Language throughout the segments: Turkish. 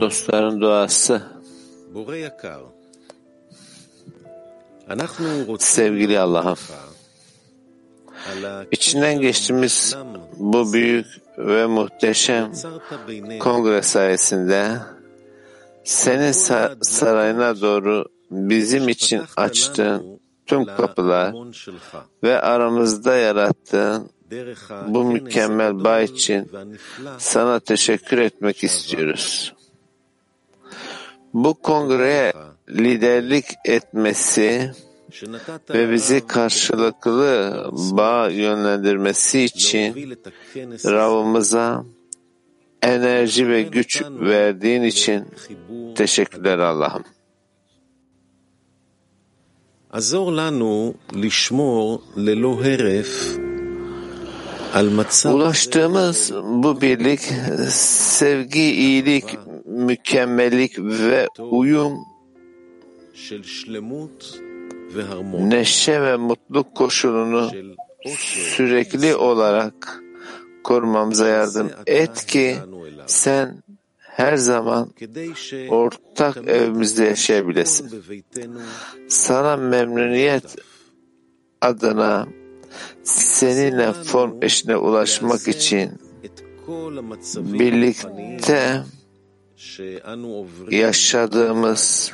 Dostların duası. Sevgili Allah'ım, içinden geçtiğimiz bu büyük ve muhteşem kongre sayesinde senin sarayına doğru bizim için açtığın tüm kapılar ve aramızda yarattığın bu mükemmel bağ için sana teşekkür etmek istiyoruz. Bu kongreye liderlik etmesi ve bizi karşılıklı bağ yönlendirmesi için Rabbimize enerji ve güç verdiğin için teşekkürler Allah'ım. Azor lanu lishmor lelo heref Ulaştığımız bu birlik, sevgi, iyilik, mükemmellik ve uyum, neşe ve mutluluk koşulunu sürekli olarak korumamıza yardım et ki sen her zaman ortak evimizde yaşayabilesin. Sana memnuniyet adına seninle form eşine ulaşmak için birlikte yaşadığımız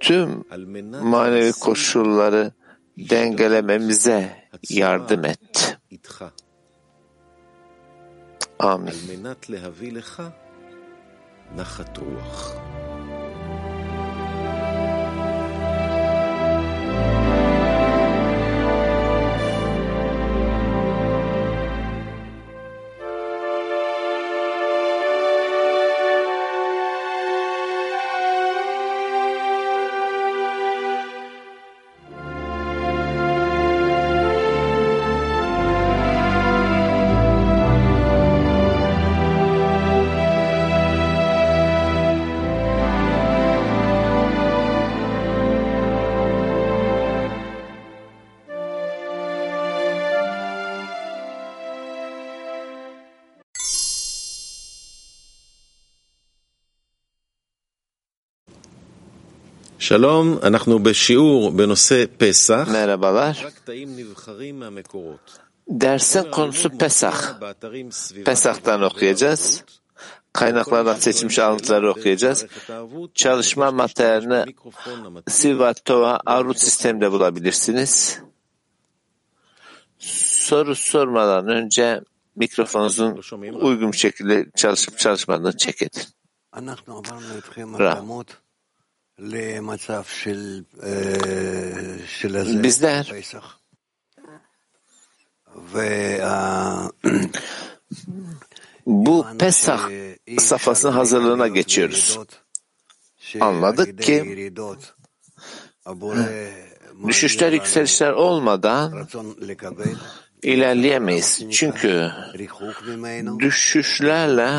tüm manevi koşulları dengelememize yardım et. Amin. שלום, אנחנו בשיעור בנושא פסח. Merhabalar. Dersin konusu Pesah. Pesah'tan okuyacağız. Kaynaklardan seçilmiş alıntıları okuyacağız. Çalışma materyalini Sivatova Arut sistemde bulabilirsiniz. Soru sormadan önce mikrofonunuzun uygun şekilde çalışıp çalışmadığını çek edin. Ra. Bizler bu Pesah safhasının hazırlığına geçiyoruz. Anladık ki düşüşler yükselişler olmadan ilerleyemeyiz. Çünkü düşüşlerle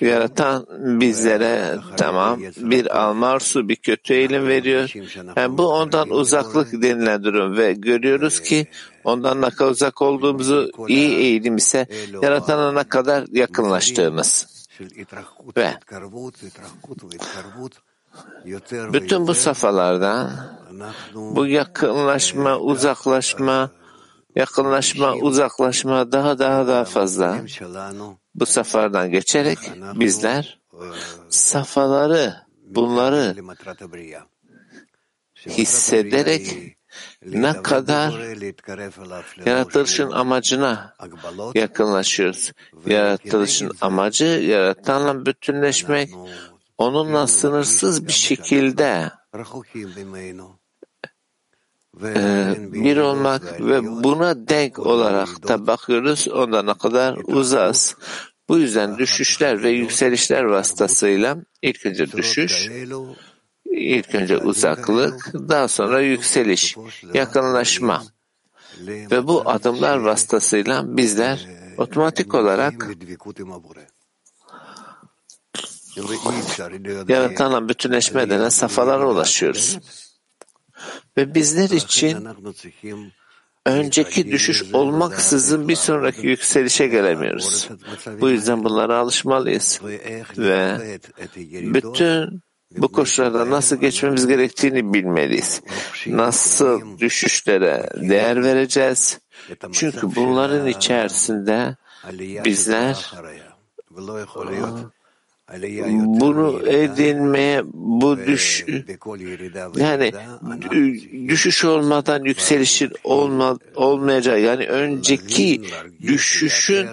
Yaratan bizlere tamam bir almar su bir kötü eğilim veriyor. Yani bu ondan uzaklık denilen durum ve görüyoruz ki ondan ne kadar uzak olduğumuzu iyi eğilim ise yaratana ne kadar yakınlaştığımız. Ve bütün bu safhalarda bu yakınlaşma, uzaklaşma, yakınlaşma, uzaklaşma daha daha daha fazla bu safardan geçerek bizler safaları, bunları hissederek ne kadar yaratılışın amacına yakınlaşıyoruz. Yaratılışın amacı yaratanla bütünleşmek, onunla sınırsız bir şekilde bir olmak ve buna denk olarak da bakıyoruz ondan ne kadar uzağız. Bu yüzden düşüşler ve yükselişler vasıtasıyla ilk önce düşüş, ilk önce uzaklık, daha sonra yükseliş, yakınlaşma. Ve bu adımlar vasıtasıyla bizler otomatik olarak yaratanla bütünleşme denen safhalara ulaşıyoruz. Ve bizler için önceki düşüş olmaksızın bir sonraki yükselişe gelemiyoruz. Bu yüzden bunlara alışmalıyız ve bütün bu koşullarda nasıl geçmemiz gerektiğini bilmeliyiz. Nasıl düşüşlere değer vereceğiz? Çünkü bunların içerisinde bizler bunu edinmeye bu düş yani düşüş olmadan yükselişin olma, olmayacağı yani önceki düşüşün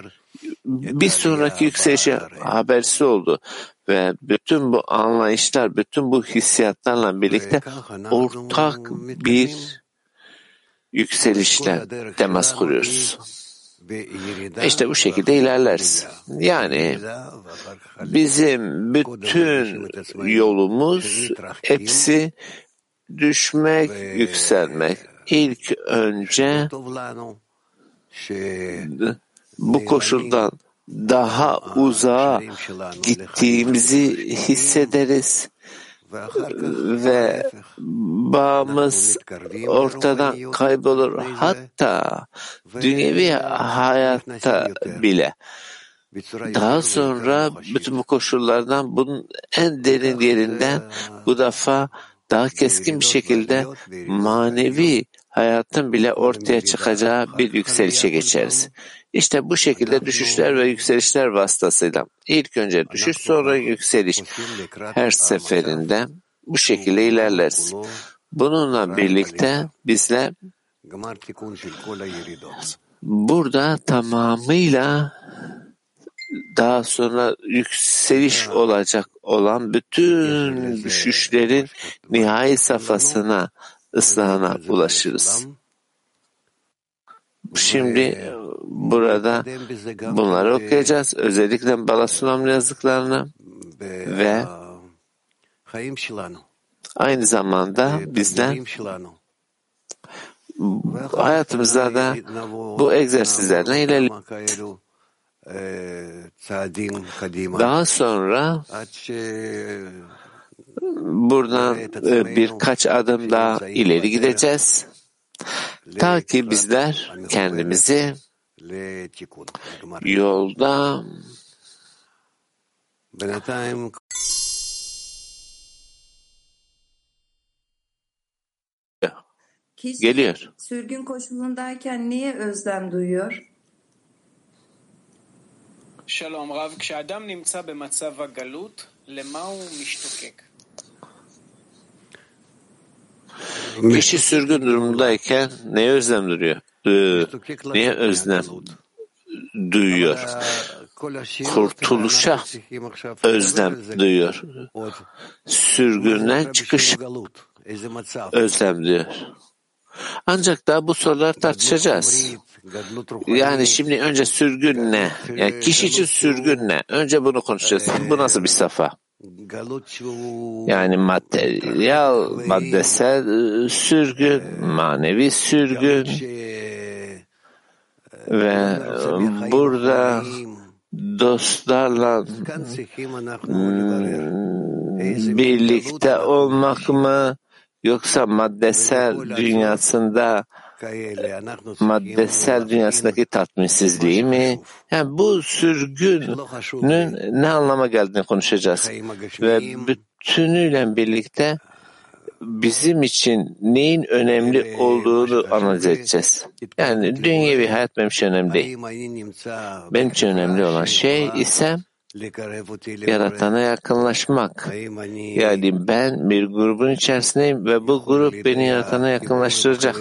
bir sonraki yükselişe habersi oldu. Ve bütün bu anlayışlar, bütün bu hissiyatlarla birlikte ortak bir yükselişle temas kuruyoruz. İşte bu şekilde ilerleriz. Yani bizim bütün yolumuz hepsi düşmek, yükselmek. İlk önce bu koşuldan daha uzağa gittiğimizi hissederiz ve bağımız ortadan kaybolur. Hatta dünyevi hayatta bile. Daha sonra bütün bu koşullardan bunun en derin yerinden bu defa daha keskin bir şekilde manevi hayatın bile ortaya çıkacağı bir yükselişe geçeriz. İşte bu şekilde düşüşler ve yükselişler vasıtasıyla ilk önce düşüş sonra yükseliş. Her seferinde bu şekilde ilerleriz. Bununla birlikte bizler burada tamamıyla daha sonra yükseliş olacak olan bütün düşüşlerin nihai safhasına, ıslahına ulaşırız. Şimdi burada bunları okuyacağız. Özellikle Balasunam yazdıklarını ve aynı zamanda bizden hayatımızda da bu egzersizlerden ilerleyeceğiz. Daha sonra buradan birkaç adım daha ileri gideceğiz. Ta ki bizler kendimizi yolda Kişi geliyor. sürgün koşulundayken niye özlem duyuyor? שלום רב, כשאדם נמצא במצב הגלות, למה הוא משתוקק? Kişi sürgün durumundayken neye özlem duruyor? Ee, neye özlem duyuyor? Kurtuluşa özlem duyuyor. Sürgünden çıkış özlem duyuyor. Ancak daha bu soruları tartışacağız. Yani şimdi önce sürgün ne? Yani kişi için sürgün ne? Önce bunu konuşacağız. Bu nasıl bir safa? Yani materyal, maddesel e, sürgün, manevi sürgün ve e, burada dostlarla hmm, birlikte olmak mı yoksa maddesel dünyasında maddesel dünyasındaki tatminsizliği mi? Yani bu sürgünün ne anlama geldiğini konuşacağız. Ve bütünüyle birlikte bizim için neyin önemli olduğunu analiz edeceğiz. Yani dünyevi hayat benim için önemli değil. Benim için önemli olan şey ise yaratana yakınlaşmak. Yani ben bir grubun içerisindeyim ve bu grup beni yaratana yakınlaştıracak.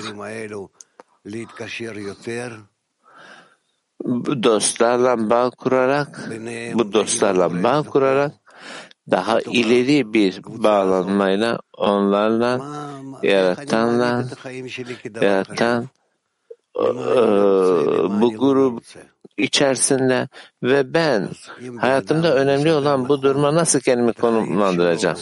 Dostlarla bağ kurarak, bu dostlarla bağ kurarak daha ileri bir bağlanmayla onlarla yaratanla yaratan bu grup içerisinde ve ben hayatımda önemli olan bu duruma nasıl kendimi konumlandıracağım?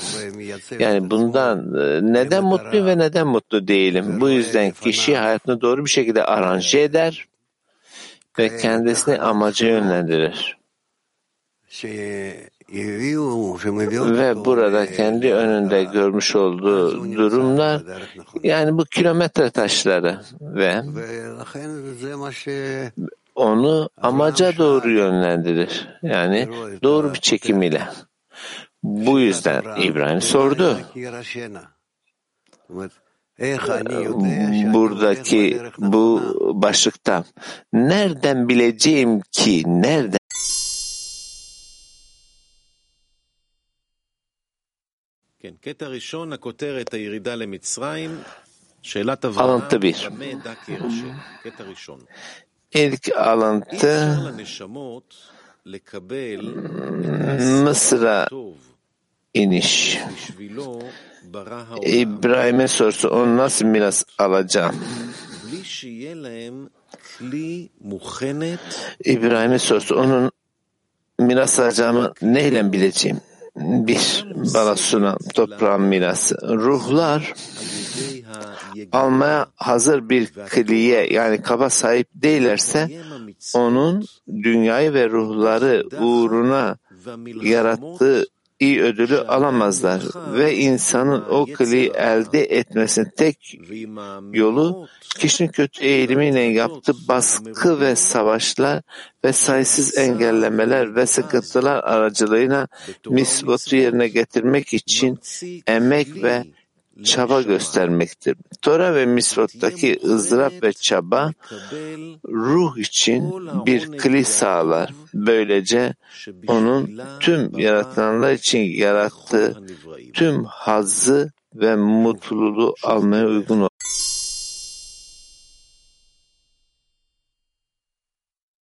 Yani bundan neden mutluyum ve neden mutlu değilim? Bu yüzden kişi hayatını doğru bir şekilde aranje eder ve kendisini amaca yönlendirir. Ve burada kendi önünde görmüş olduğu durumlar yani bu kilometre taşları ve onu amaca doğru yönlendirir. Yani doğru bir çekim ile. Bu yüzden İbrahim sordu. Buradaki bu başlıkta nereden bileceğim ki nereden Alıntı bir. İlk alıntı Mısır'a iniş. İbrahim'e sorsa onu nasıl miras alacağım? İbrahim'e sorsa onun miras alacağımı neyle bileceğim? bir babasına toprağın mirası. Ruhlar almaya hazır bir kliye yani kaba sahip değillerse onun dünyayı ve ruhları uğruna yarattığı iyi ödülü alamazlar ve insanın o kli elde etmesinin tek yolu kişinin kötü eğilimiyle yaptığı baskı ve savaşlar ve sayısız engellemeler ve sıkıntılar aracılığıyla misbotu yerine getirmek için emek ve çaba göstermektir. Tora ve misvattaki ızdırap ve çaba ruh için bir kli sağlar. Böylece onun tüm yaratılanlar için yarattığı tüm hazzı ve mutluluğu almaya uygun olur.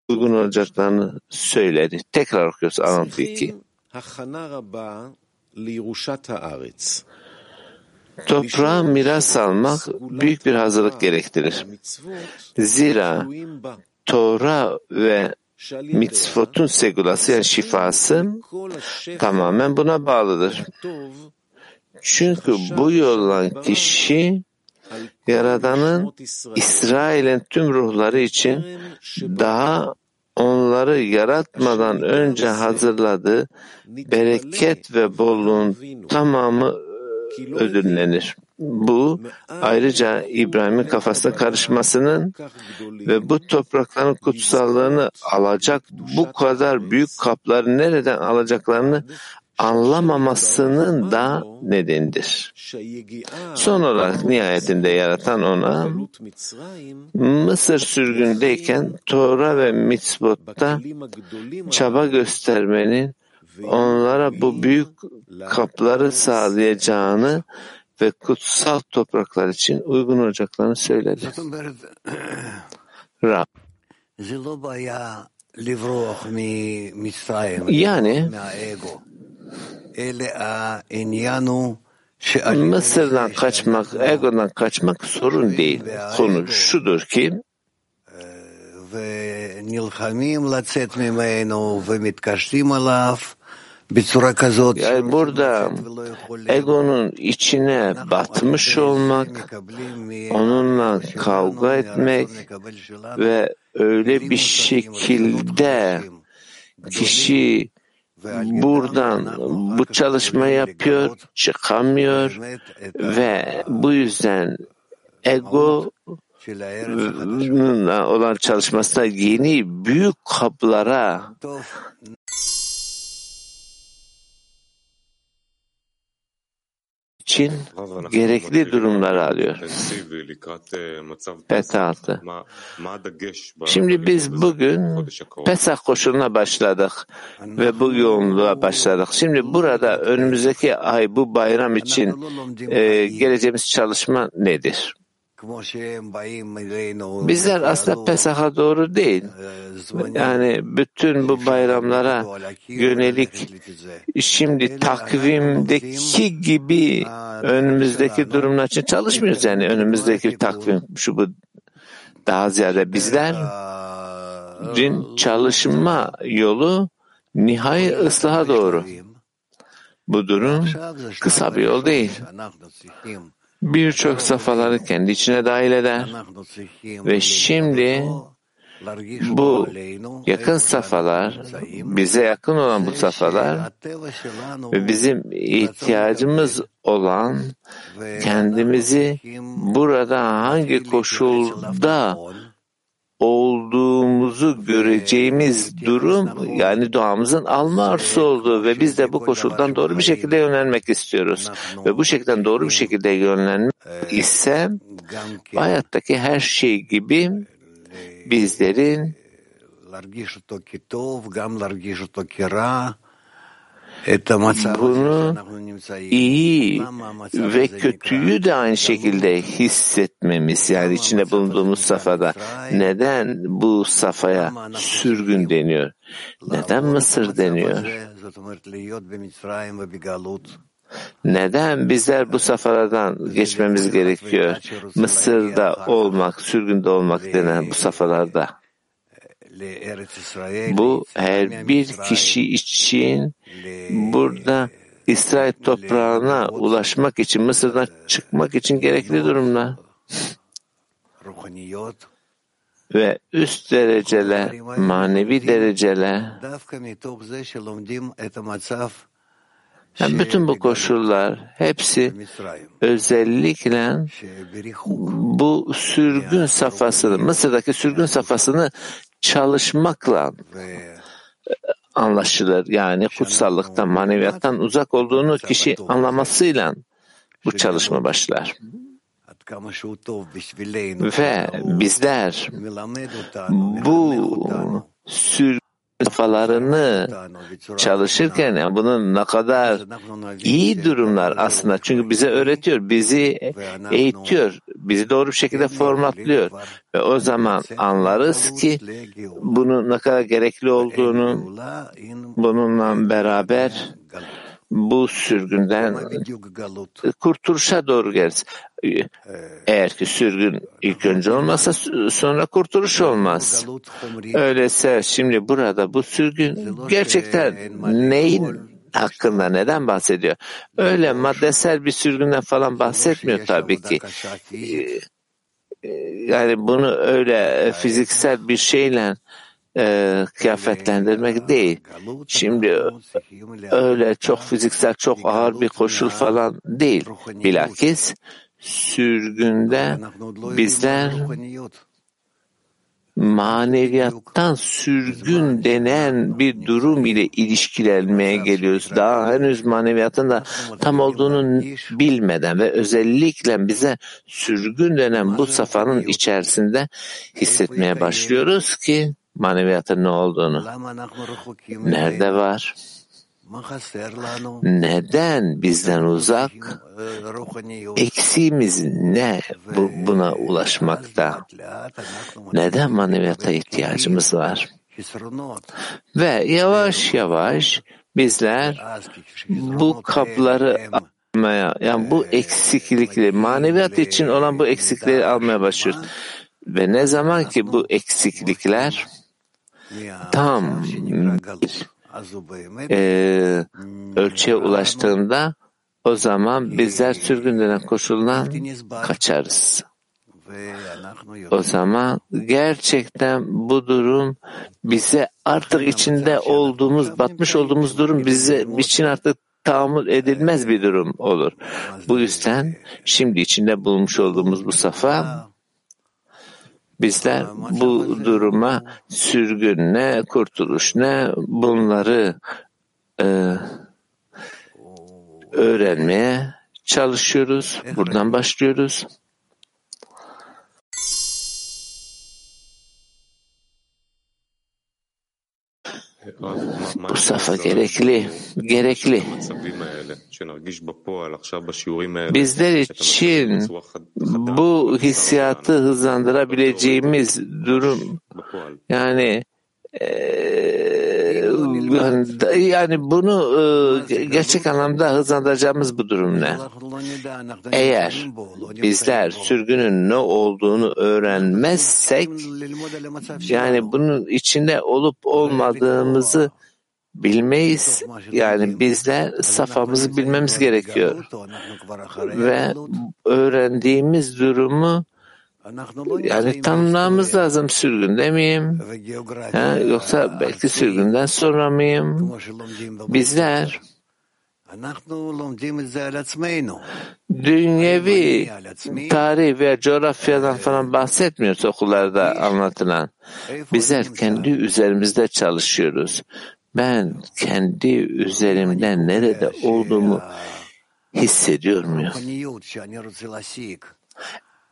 uygun olacaklarını söyledi. Tekrar okuyoruz alıntı 2. Toprağa miras almak büyük bir hazırlık gerektirir. Zira Tora ve mitzvotun segulası yani şifası tamamen buna bağlıdır. Çünkü bu yoldan kişi Yaradan'ın İsrail'in tüm ruhları için daha onları yaratmadan önce hazırladığı bereket ve bolluğun tamamı özür. Bu ayrıca İbrahim'in kafasına karışmasının ve bu toprakların kutsallığını alacak bu kadar büyük kapları nereden alacaklarını anlamamasının da nedendir. Son olarak nihayetinde yaratan ona Mısır sürgündeyken Tora ve Mitzvot'ta çaba göstermenin onlara bu büyük kapları sağlayacağını ve kutsal topraklar için uygun olacaklarını söyledi. זאת אומרת, Rab. זה לא בעיה לברוח ממצרים, Yani מהאגו, אלא העניין הוא שעל Mısır'dan kaçmak, egodan kaçmak sorun değil. Konu şudur ki ונלחמים לצאת ממנו ומתקשרים עליו בצורה כזאת yani burada egonun içine batmış olmak, onunla kavga etmek ve öyle bir şekilde kişi buradan bu çalışma yapıyor, çıkamıyor ve bu yüzden ego olan çalışmasına yeni büyük kaplara için gerekli durumları arıyor. Petaltı. Şimdi biz bugün Pesah koşuluna başladık ve bu yoğunluğa başladık. Şimdi burada önümüzdeki ay bu bayram için e, geleceğimiz çalışma nedir? Bizler aslında Pesah'a doğru değil. Yani bütün bu bayramlara yönelik şimdi takvimdeki gibi önümüzdeki durumlar için çalışmıyoruz. Yani önümüzdeki takvim şu bu daha ziyade bizlerin çalışma yolu nihai ıslaha doğru. Bu durum kısa bir yol değil. Birçok safhaları kendi içine dahil eder. Ve şimdi Bu yakın safhalar, bize yakın olan bu safhalar ve bizim ihtiyacımız olan kendimizi burada hangi koşulda olduğumuzu göreceğimiz durum yani doğamızın alma arzusu olduğu ve biz de bu koşuldan doğru bir şekilde yönelmek istiyoruz. Ve bu şekilde doğru bir şekilde yönelmek ise hayattaki her şey gibi bizlerin bunu iyi ve kötüyü de aynı şekilde hissetmemiz yani içinde bulunduğumuz safhada neden bu safhaya sürgün deniyor? Neden Mısır deniyor? Neden bizler bu safhalardan geçmemiz gerekiyor? Mısır'da olmak, sürgünde olmak denen bu safhalarda. Bu her bir kişi için burada İsrail toprağına ulaşmak için, Mısır'dan çıkmak için gerekli durumlar. Ve üst dereceler, manevi dereceler, yani bütün bu koşullar hepsi özellikle bu sürgün safhasını, Mısır'daki sürgün safhasını çalışmakla anlaşılır. Yani kutsallıktan, maneviyattan uzak olduğunu kişi anlamasıyla bu çalışma başlar. Ve bizler bu sürgün kafalarını çalışırken yani bunun ne kadar iyi durumlar aslında. Çünkü bize öğretiyor, bizi eğitiyor, bizi doğru bir şekilde formatlıyor. Ve o zaman anlarız ki bunun ne kadar gerekli olduğunu bununla beraber bu sürgünden kurtuluşa doğru geliriz. Eğer ki sürgün ilk önce olmazsa sonra kurtuluş olmaz. Öyleyse şimdi burada bu sürgün gerçekten neyin hakkında neden bahsediyor? Öyle maddesel bir sürgünden falan bahsetmiyor tabii ki. Yani bunu öyle fiziksel bir şeyle e, kıyafetlendirmek değil. Şimdi öyle çok fiziksel, çok ağır bir koşul falan değil. Bilakis sürgünde bizler maneviyattan sürgün denen bir durum ile ilişkilenmeye geliyoruz. Daha henüz maneviyatın da tam olduğunu bilmeden ve özellikle bize sürgün denen bu safanın içerisinde hissetmeye başlıyoruz ki maneviyatın ne olduğunu. Nerede var? Neden bizden uzak? Eksiğimiz ne bu, buna ulaşmakta? Neden maneviyata ihtiyacımız var? Ve yavaş yavaş bizler bu kapları almaya, yani bu eksiklikleri, maneviyat için olan bu eksikleri almaya başlıyoruz. Ve ne zaman ki bu eksiklikler tam bir e, ölçüye ulaştığında o zaman bizler sürgün denen koşuldan kaçarız. O zaman gerçekten bu durum bize artık içinde olduğumuz, batmış olduğumuz durum bize için artık tahammül edilmez bir durum olur. Bu yüzden şimdi içinde bulmuş olduğumuz bu safa bizler bu duruma sürgün ne, kurtuluş ne bunları e, öğrenmeye çalışıyoruz. Buradan başlıyoruz. Bu safa gerekli, gerekli. Bizler için bu hissiyatı hızlandırabileceğimiz durum yani yani bunu gerçek anlamda hızlandıracağımız bu durum ne? Eğer bizler sürgünün ne olduğunu öğrenmezsek yani bunun içinde olup olmadığımızı bilmeyiz. Yani bizler safhamızı bilmemiz gerekiyor. Ve öğrendiğimiz durumu Yani tanımlamamız lazım sürgünde miyim? Ha, yoksa belki sürgünden sonra mıyım? Bizler dünyevi tarih ve coğrafyadan falan bahsetmiyoruz okullarda anlatılan. Bizler kendi üzerimizde çalışıyoruz. Ben kendi üzerimden nerede olduğumu hissediyor muyum?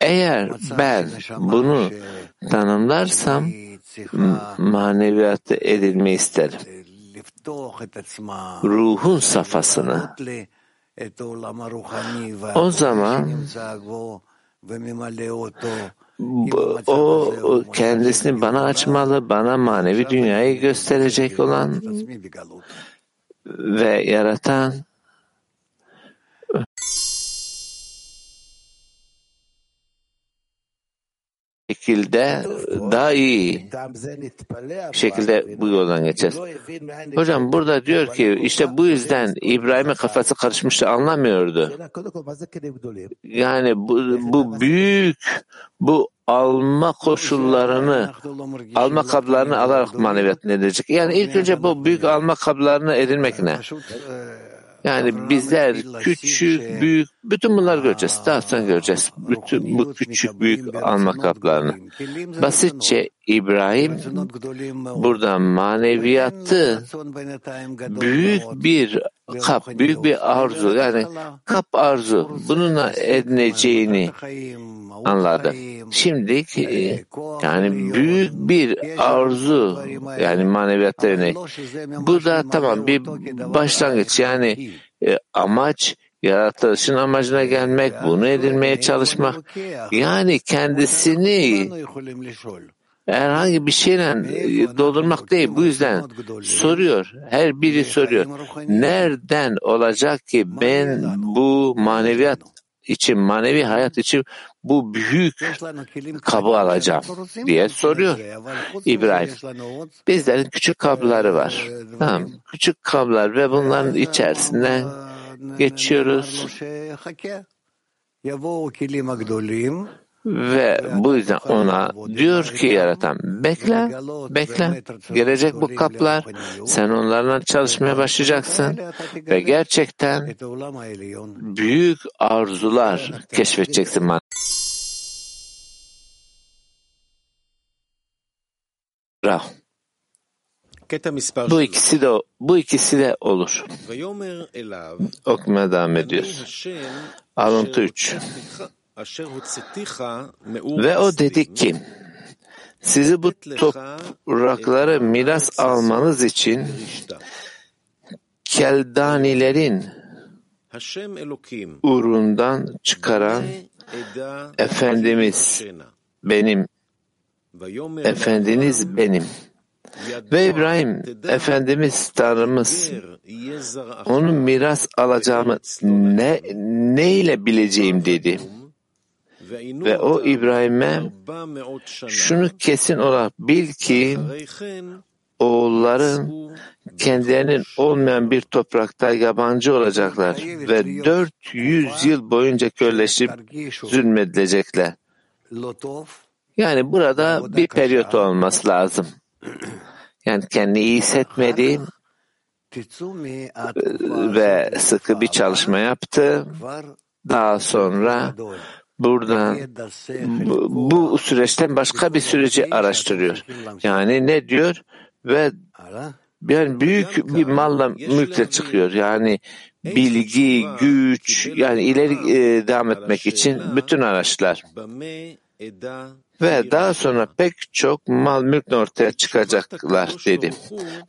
Eğer ben bunu tanımlarsam maneviyatı edilmeyi isterim. Ruhun safhasını. O zaman o kendisini bana açmalı, bana manevi dünyayı gösterecek olan ve yaratan şekilde daha iyi şekilde bu yoldan geçeceğiz. Hocam burada diyor ki işte bu yüzden İbrahim'in kafası karışmıştı anlamıyordu. Yani bu, bu büyük bu alma koşullarını alma kablarını alarak maneviyat edecek. Yani ilk önce bu büyük alma kablarını edinmek ne? Yani bizler küçük, büyük, bütün bunları göreceğiz. Daha sonra göreceğiz. Bütün bu küçük, büyük alma kaplarını. Basitçe İbrahim burada maneviyatı büyük bir kap, büyük bir arzu yani kap arzu bununla edineceğini anladı. Şimdi yani büyük bir arzu yani maneviyatta yönelik. Bu da tamam bir başlangıç yani e, amaç yaratılışın amacına gelmek, bunu edinmeye çalışmak. Yani kendisini herhangi bir şeyle doldurmak değil. Bu yüzden soruyor. Her biri soruyor. Nereden olacak ki ben bu maneviyat için, manevi hayat için bu büyük kabı alacağım diye soruyor İbrahim. Bizlerin küçük kabları var. Tamam, küçük kablar ve bunların içerisinde geçiyoruz. Ve bu yüzden ona diyor ki yaratan bekle, bekle, gelecek bu kaplar, sen onlarla çalışmaya başlayacaksın ve gerçekten büyük arzular keşfedeceksin. Bravo. Bu ikisi de bu ikisi de olur. Okumaya devam ediyoruz. Alıntı 3. Ve o dedi ki, sizi bu toprakları miras almanız için Keldanilerin urundan çıkaran Efendimiz benim, Efendiniz benim. Ve İbrahim, Efendimiz, Tanrımız, onun miras alacağımı ne, ne ile bileceğim dedi. Ve o İbrahim'e şunu kesin olarak bil ki oğulların kendilerinin olmayan bir toprakta yabancı olacaklar ve 400 yıl boyunca kölleşip zulmedilecekler. Yani burada bir periyot olması lazım. Yani kendini iyi hissetmedi ve sıkı bir çalışma yaptı. Daha sonra buradan bu, süreçten başka bir süreci araştırıyor. Yani ne diyor? Ve yani büyük bir malla mülkle çıkıyor. Yani bilgi, güç, yani ileri e, devam etmek için bütün araçlar. Ve daha sonra pek çok mal mülk ortaya çıkacaklar dedi.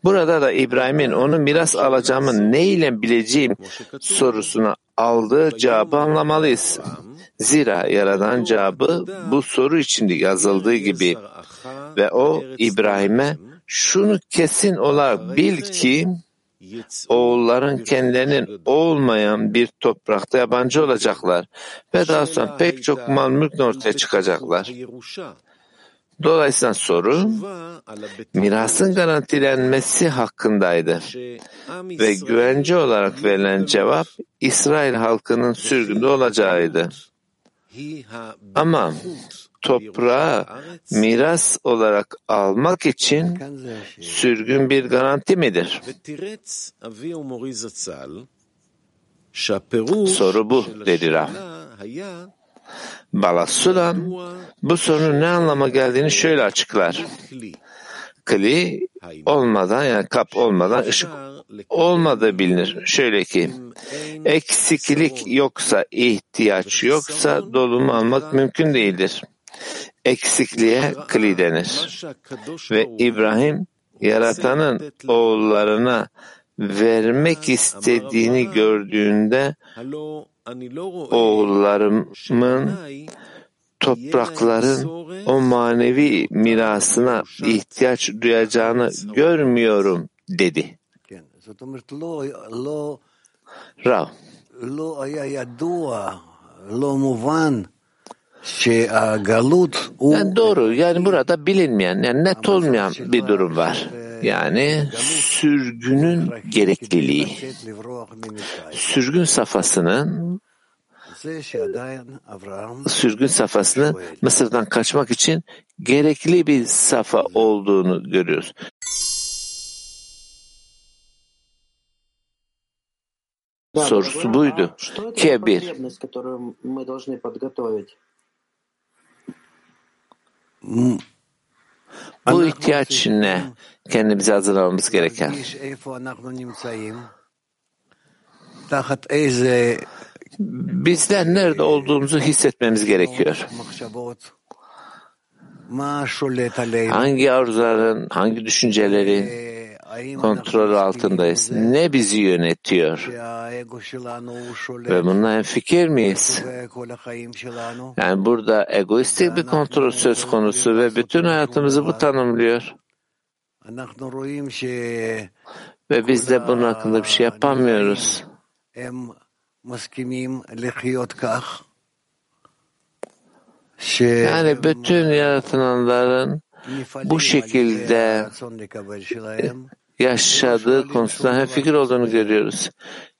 Burada da İbrahim'in onu miras alacağımı neyle bileceğim sorusuna aldığı cevabı anlamalıyız. Zira yaradan cevabı bu soru içinde yazıldığı gibi ve o İbrahim'e şunu kesin olarak bil ki oğulların kendilerinin olmayan bir toprakta yabancı olacaklar ve daha sonra pek çok mal mülk ortaya çıkacaklar. Dolayısıyla soru mirasın garantilenmesi hakkındaydı ve güvence olarak verilen cevap İsrail halkının sürgünde olacağıydı. Ama toprağı miras olarak almak için sürgün bir garanti midir? Soru bu dedi Rav. Balasulam bu sorunun ne anlama geldiğini şöyle açıklar. Kli olmadan yani kap olmadan ışık olmadığı bilinir. Şöyle ki eksiklik yoksa ihtiyaç yoksa dolumu almak mümkün değildir. Eksikliğe kli denir. Ve İbrahim yaratanın oğullarına vermek istediğini gördüğünde oğullarımın toprakların o manevi mirasına ihtiyaç duyacağını görmüyorum dedi. Rav. Yani doğru. Yani burada bilinmeyen, yani net olmayan bir durum var. Yani sürgünün gerekliliği. Sürgün safhasının sürgün safhasını Mısır'dan kaçmak için gerekli bir safa olduğunu görüyoruz. sorusu buydu. Kebir. Bu ihtiyaç ne? Kendimizi hazırlamamız gereken. Bizden nerede olduğumuzu hissetmemiz gerekiyor. Hangi arzuların, hangi düşüncelerin, kontrol altındayız. Ne bizi yönetiyor? Ve bundan fikir miyiz? Yani burada egoistik bir kontrol söz konusu ve bütün hayatımızı bu tanımlıyor. Ve biz de bunun hakkında bir şey yapamıyoruz. Yani bütün yaratılanların bu şekilde yaşadığı konusunda hem fikir olduğunu görüyoruz.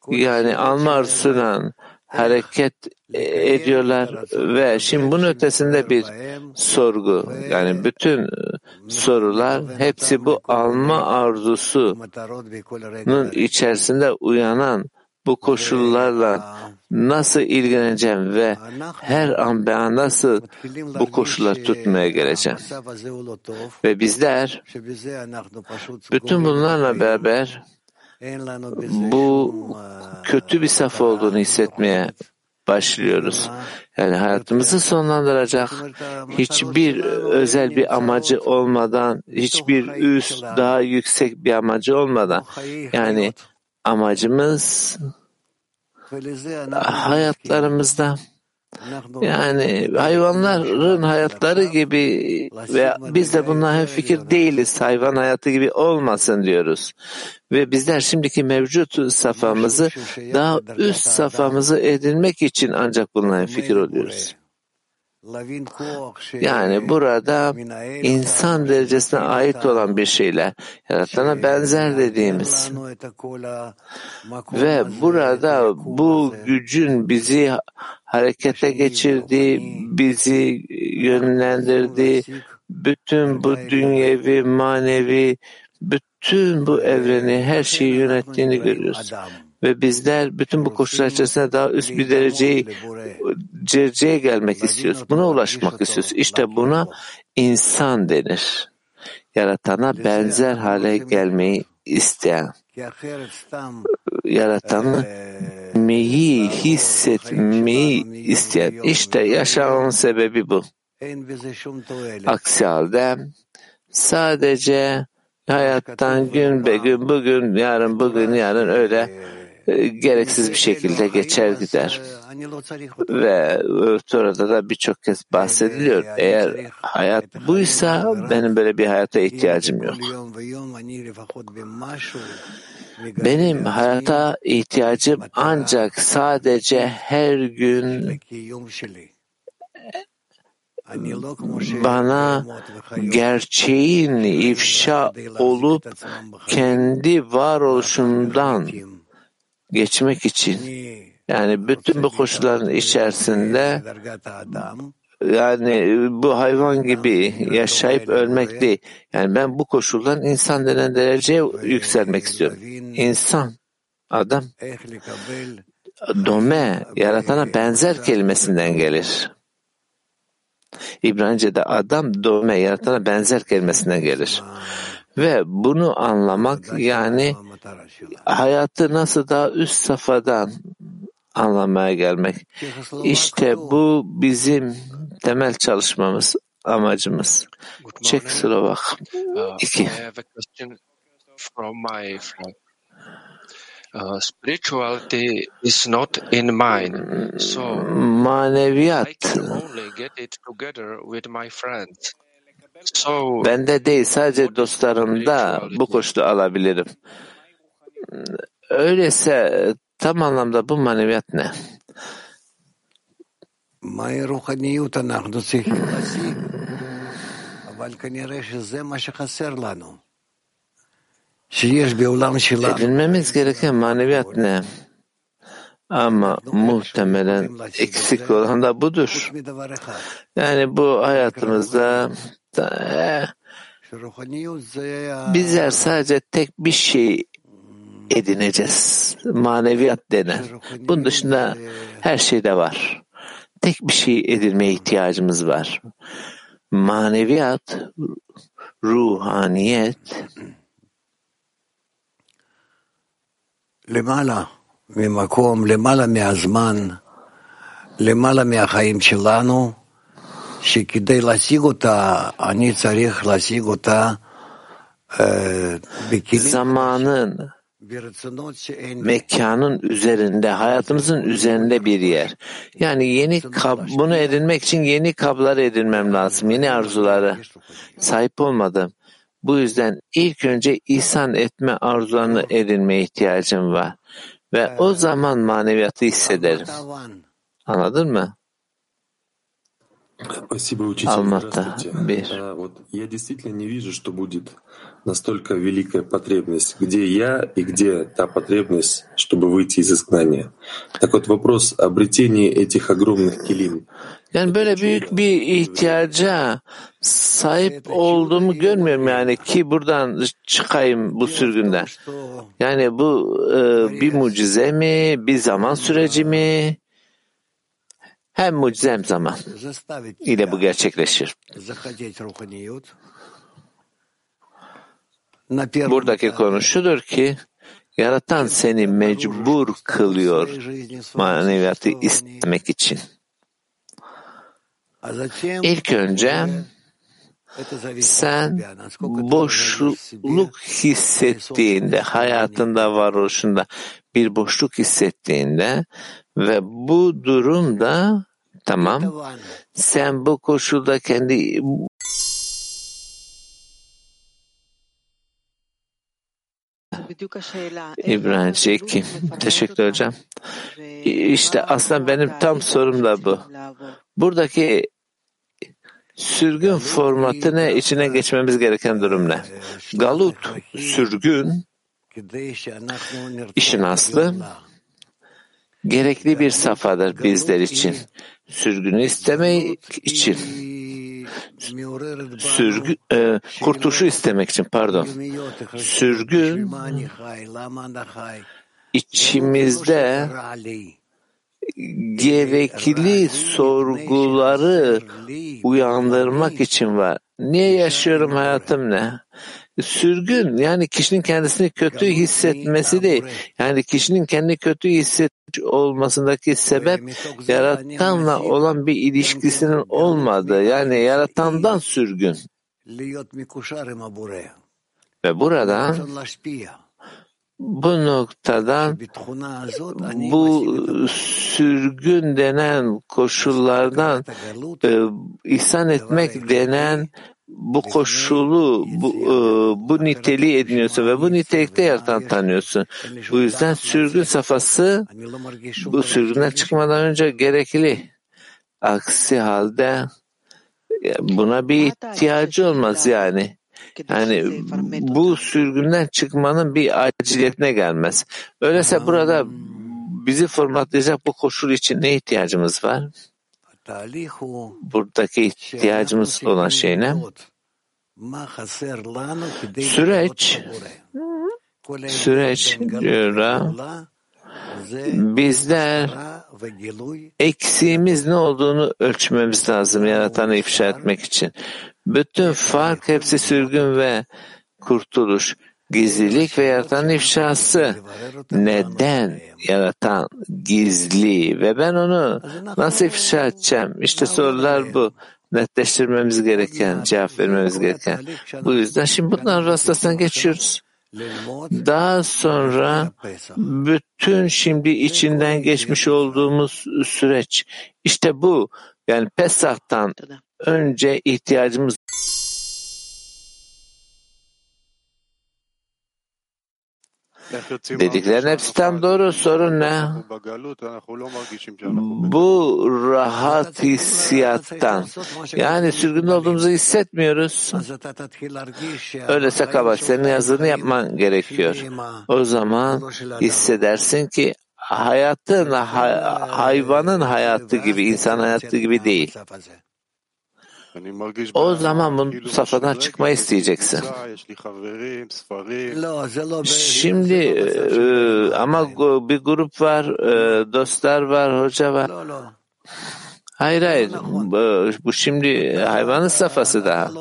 Yani alma arzusuyla hareket ediyorlar ve şimdi bunun ötesinde bir sorgu yani bütün sorular hepsi bu alma arzusunun içerisinde uyanan bu koşullarla nasıl ilgileneceğim ve her an ben nasıl bu koşulları tutmaya geleceğim. Ve bizler bütün bunlarla beraber bu kötü bir saf olduğunu hissetmeye başlıyoruz. Yani hayatımızı sonlandıracak hiçbir özel bir amacı olmadan, hiçbir üst, daha yüksek bir amacı olmadan yani amacımız hayatlarımızda yani hayvanların hayatları gibi ve biz de bundan hem fikir değiliz. Hayvan hayatı gibi olmasın diyoruz. Ve bizler şimdiki mevcut safhamızı daha üst safhamızı edinmek için ancak bununla fikir oluyoruz. Yani burada insan derecesine ait olan bir şeyler, yaratana benzer dediğimiz. Ve burada bu gücün bizi harekete geçirdiği, bizi yönlendirdiği, bütün bu dünyevi, manevi, bütün bu evreni, her şeyi yönettiğini görüyoruz. Ve bizler bütün bu koşullar içerisinde daha üst bir dereceyi, dereceye gelmek istiyoruz. Buna ulaşmak istiyoruz. İşte buna insan denir. Yaratana benzer hale gelmeyi isteyen, yaratanı meyi hissetmeyi isteyen. İşte yaşamamın sebebi bu. Aksi halde sadece hayattan gün be gün, bugün, yarın, bugün, yarın öyle gereksiz bir şekilde geçer gider. Ve orada da birçok kez bahsediliyor. Eğer hayat buysa benim böyle bir hayata ihtiyacım yok. Benim hayata ihtiyacım ancak sadece her gün bana gerçeğin ifşa olup kendi varoluşumdan geçmek için yani bütün bu koşulların içerisinde yani e, bu hayvan gibi yaşayıp ölmek değil. Yani ben bu koşuldan insan denen dereceye yükselmek istiyorum. İnsan, adam, dome, yaratana benzer kelimesinden gelir. İbranice'de adam dome, yaratana benzer kelimesinden gelir. Ve bunu anlamak yani hayatı nasıl daha üst safhadan anlamaya gelmek. İşte bu bizim temel çalışmamız, amacımız. Çek. Slovak. Uh, İki. I have a question from my friend. Uh, spirituality is not in mind, so I Maneviyat can only get it together with my friends. So bende değil sadece dostlarımda bu koşulu alabilirim. Öyleyse e, tam anlamda bu maneviyat ne? Edinmemiz gereken maneviyat ne? Ama muhtemelen eksik olan da budur. Yani bu hayatımızda e, bizler sadece tek bir şey edineceğiz. Maneviyat denen. Bunun dışında her şey de var. Tek bir şey edinmeye ihtiyacımız var. Maneviyat, ruhaniyet למעלה ממקום, למעלה מהזמן, למעלה מהחיים שלנו, שכדי להשיג אותה, אני צריך להשיג אותה אה, בכלים, zamanın, ברצונות שאין לי. mekanın üzerinde, hayatımızın üzerinde bir yer. Yani yeni kab, bunu edinmek için yeni kablar edinmem lazım, yeni arzuları. Sahip olmadım. Bu yüzden ilk önce ihsan etme arzularını edinmeye ihtiyacım var. Ve o zaman maneviyatı hissederim. Tavan. Anladın mı? Спасибо, учитель. Алмата, Здравствуйте. Бир. А, Вот я действительно не вижу, что будет Настолько великая потребность. Где я и где та потребность, чтобы выйти из изгнания? Так вот вопрос обретения этих огромных килим. Yani böyle büyük bir ihtiyaca sahip olduğumu görmüyorum yani ki buradan çıkayım bu sürgünden. Yani bu e, bir mucize mi, bir zaman süreci mi? Hem mucize hem zaman ile bu gerçekleşir. Buradaki konu şudur ki Yaratan seni mecbur kılıyor maneviyatı istemek için. İlk önce sen boşluk hissettiğinde, hayatında, varoluşunda bir boşluk hissettiğinde ve bu durumda tamam sen bu koşulda kendi İbrahim Çekim. Şey Teşekkür hocam. İşte aslında benim tam sorum da bu. Buradaki sürgün formatı ne? İçine geçmemiz gereken durum ne? Galut, sürgün, işin aslı gerekli bir safadır bizler için. Sürgünü istemek için sürgü e, kurtuluşu istemek için pardon. Sürgün içimizde gerekli sorguları uyandırmak için var. Niye yaşıyorum hayatım ne? sürgün yani kişinin kendisini kötü hissetmesi değil. Yani kişinin kendi kötü hisset olmasındaki sebep yaratanla olan bir ilişkisinin olmadığı. Yani yaratandan sürgün. Ve burada bu noktadan bu sürgün denen koşullardan e, ihsan etmek denen bu koşulu, bu, ıı, bu niteliği ediniyorsun ve bu nitelikte yaratan tanıyorsun. Bu yüzden sürgün safhası bu sürgünden çıkmadan önce gerekli. Aksi halde e, buna bir ihtiyacı olmaz yani. Yani bu sürgünden çıkmanın bir aciliyetine gelmez. Öyleyse burada bizi formatlayacak bu koşul için ne ihtiyacımız var? Buradaki ihtiyacımız olan şey ne? Süreç, süreç diyor bizler eksiğimiz ne olduğunu ölçmemiz lazım yaratanı ifşa etmek için. Bütün fark hepsi sürgün ve kurtuluş. Gizlilik ve yaratan ifşası. Neden yaratan gizli ve ben onu nasıl ifşa edeceğim? İşte sorular bu. Netleştirmemiz gereken, cevap vermemiz gereken. Bu yüzden şimdi bunların vasıtasına geçiyoruz. Daha sonra bütün şimdi içinden geçmiş olduğumuz süreç. İşte bu. Yani Pesah'tan önce ihtiyacımız Dediklerin hepsi tam doğru. Sorun ne? Bu rahat hissiyattan. Yani sürgün olduğumuzu hissetmiyoruz. Öyleyse kabal senin yazını yapman gerekiyor. O zaman hissedersin ki hayatın hayvanın hayatı gibi, insan hayatı gibi değil. O zaman bu safhadan çıkmayı isteyeceksin. Şimdi e, ama bir grup var, e, dostlar var, hoca var. Hayır hayır. Bu, bu şimdi hayvanın safhası daha.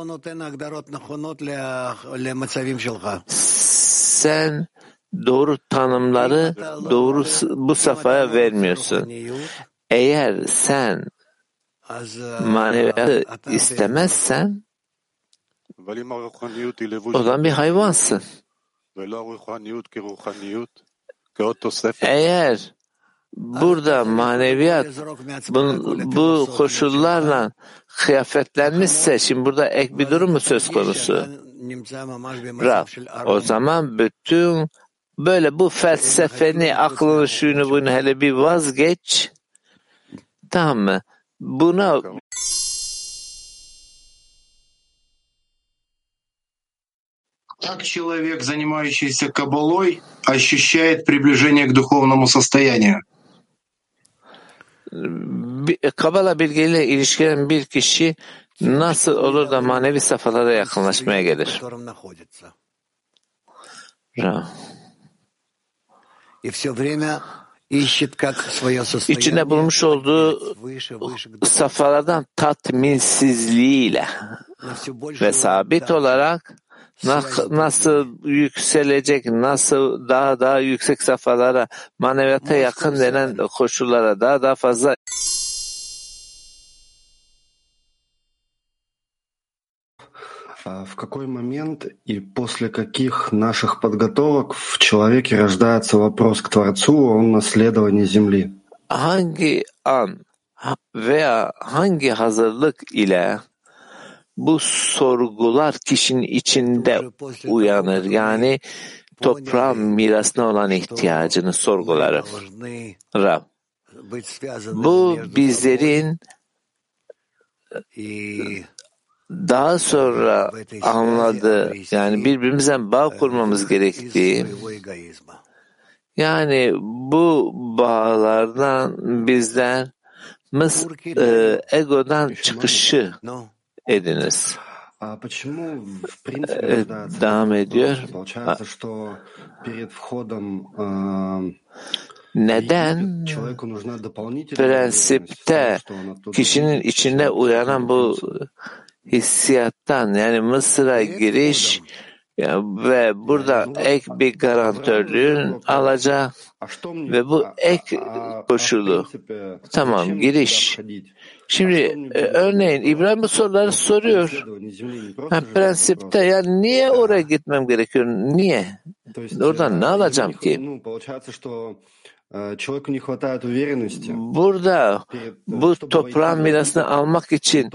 Sen doğru tanımları doğru bu safhaya vermiyorsun. Eğer sen maneviyatı istemezsen o zaman bir hayvansın. Eğer burada maneviyat bu, bu koşullarla kıyafetlenmişse şimdi burada ek bir durum mu söz konusu? Rab, o zaman bütün böyle bu felsefeni, aklını, şunu bunu hele bir vazgeç. Tamam mı? Buna Как человек, занимающийся кабалой, ощущает приближение к духовному состоянию? Kabala bilgiyle ilişkilenen bir kişi nasıl olur da manevi safhalara yakınlaşmaya gelir? Ra. İçinde bulmuş olduğu safhalardan tatminsizliğiyle ve sabit olarak nasıl yükselecek, nasıl daha daha yüksek safhalara, maneviyata yakın denen koşullara daha daha fazla В какой момент и после каких наших подготовок в человеке рождается вопрос к Творцу о наследовании Земли? Hangi an veya hangi hazırlık ile bu sorgular kişinin içinde uyanır. Yani toprağın mirasına olan ihtiyacını sorguları. Rab. Bu bizlerin daha sonra anladı yani birbirimizden bağ kurmamız gerektiği yani bu bağlardan bizler mıs, e, egodan çıkışı ediniz. E, devam ediyor. Neden prensipte kişinin içinde uyanan bu hissiyattan yani Mısır'a giriş ve burada ek bir garantörlüğün alacağı ve bu ek koşulu. Tamam giriş. Şimdi e, örneğin İbrahim bu soruları soruyor. Ha, prensipte yani niye oraya gitmem gerekiyor? Niye? Oradan ne alacağım ki? Burada bu toprağın mirasını almak için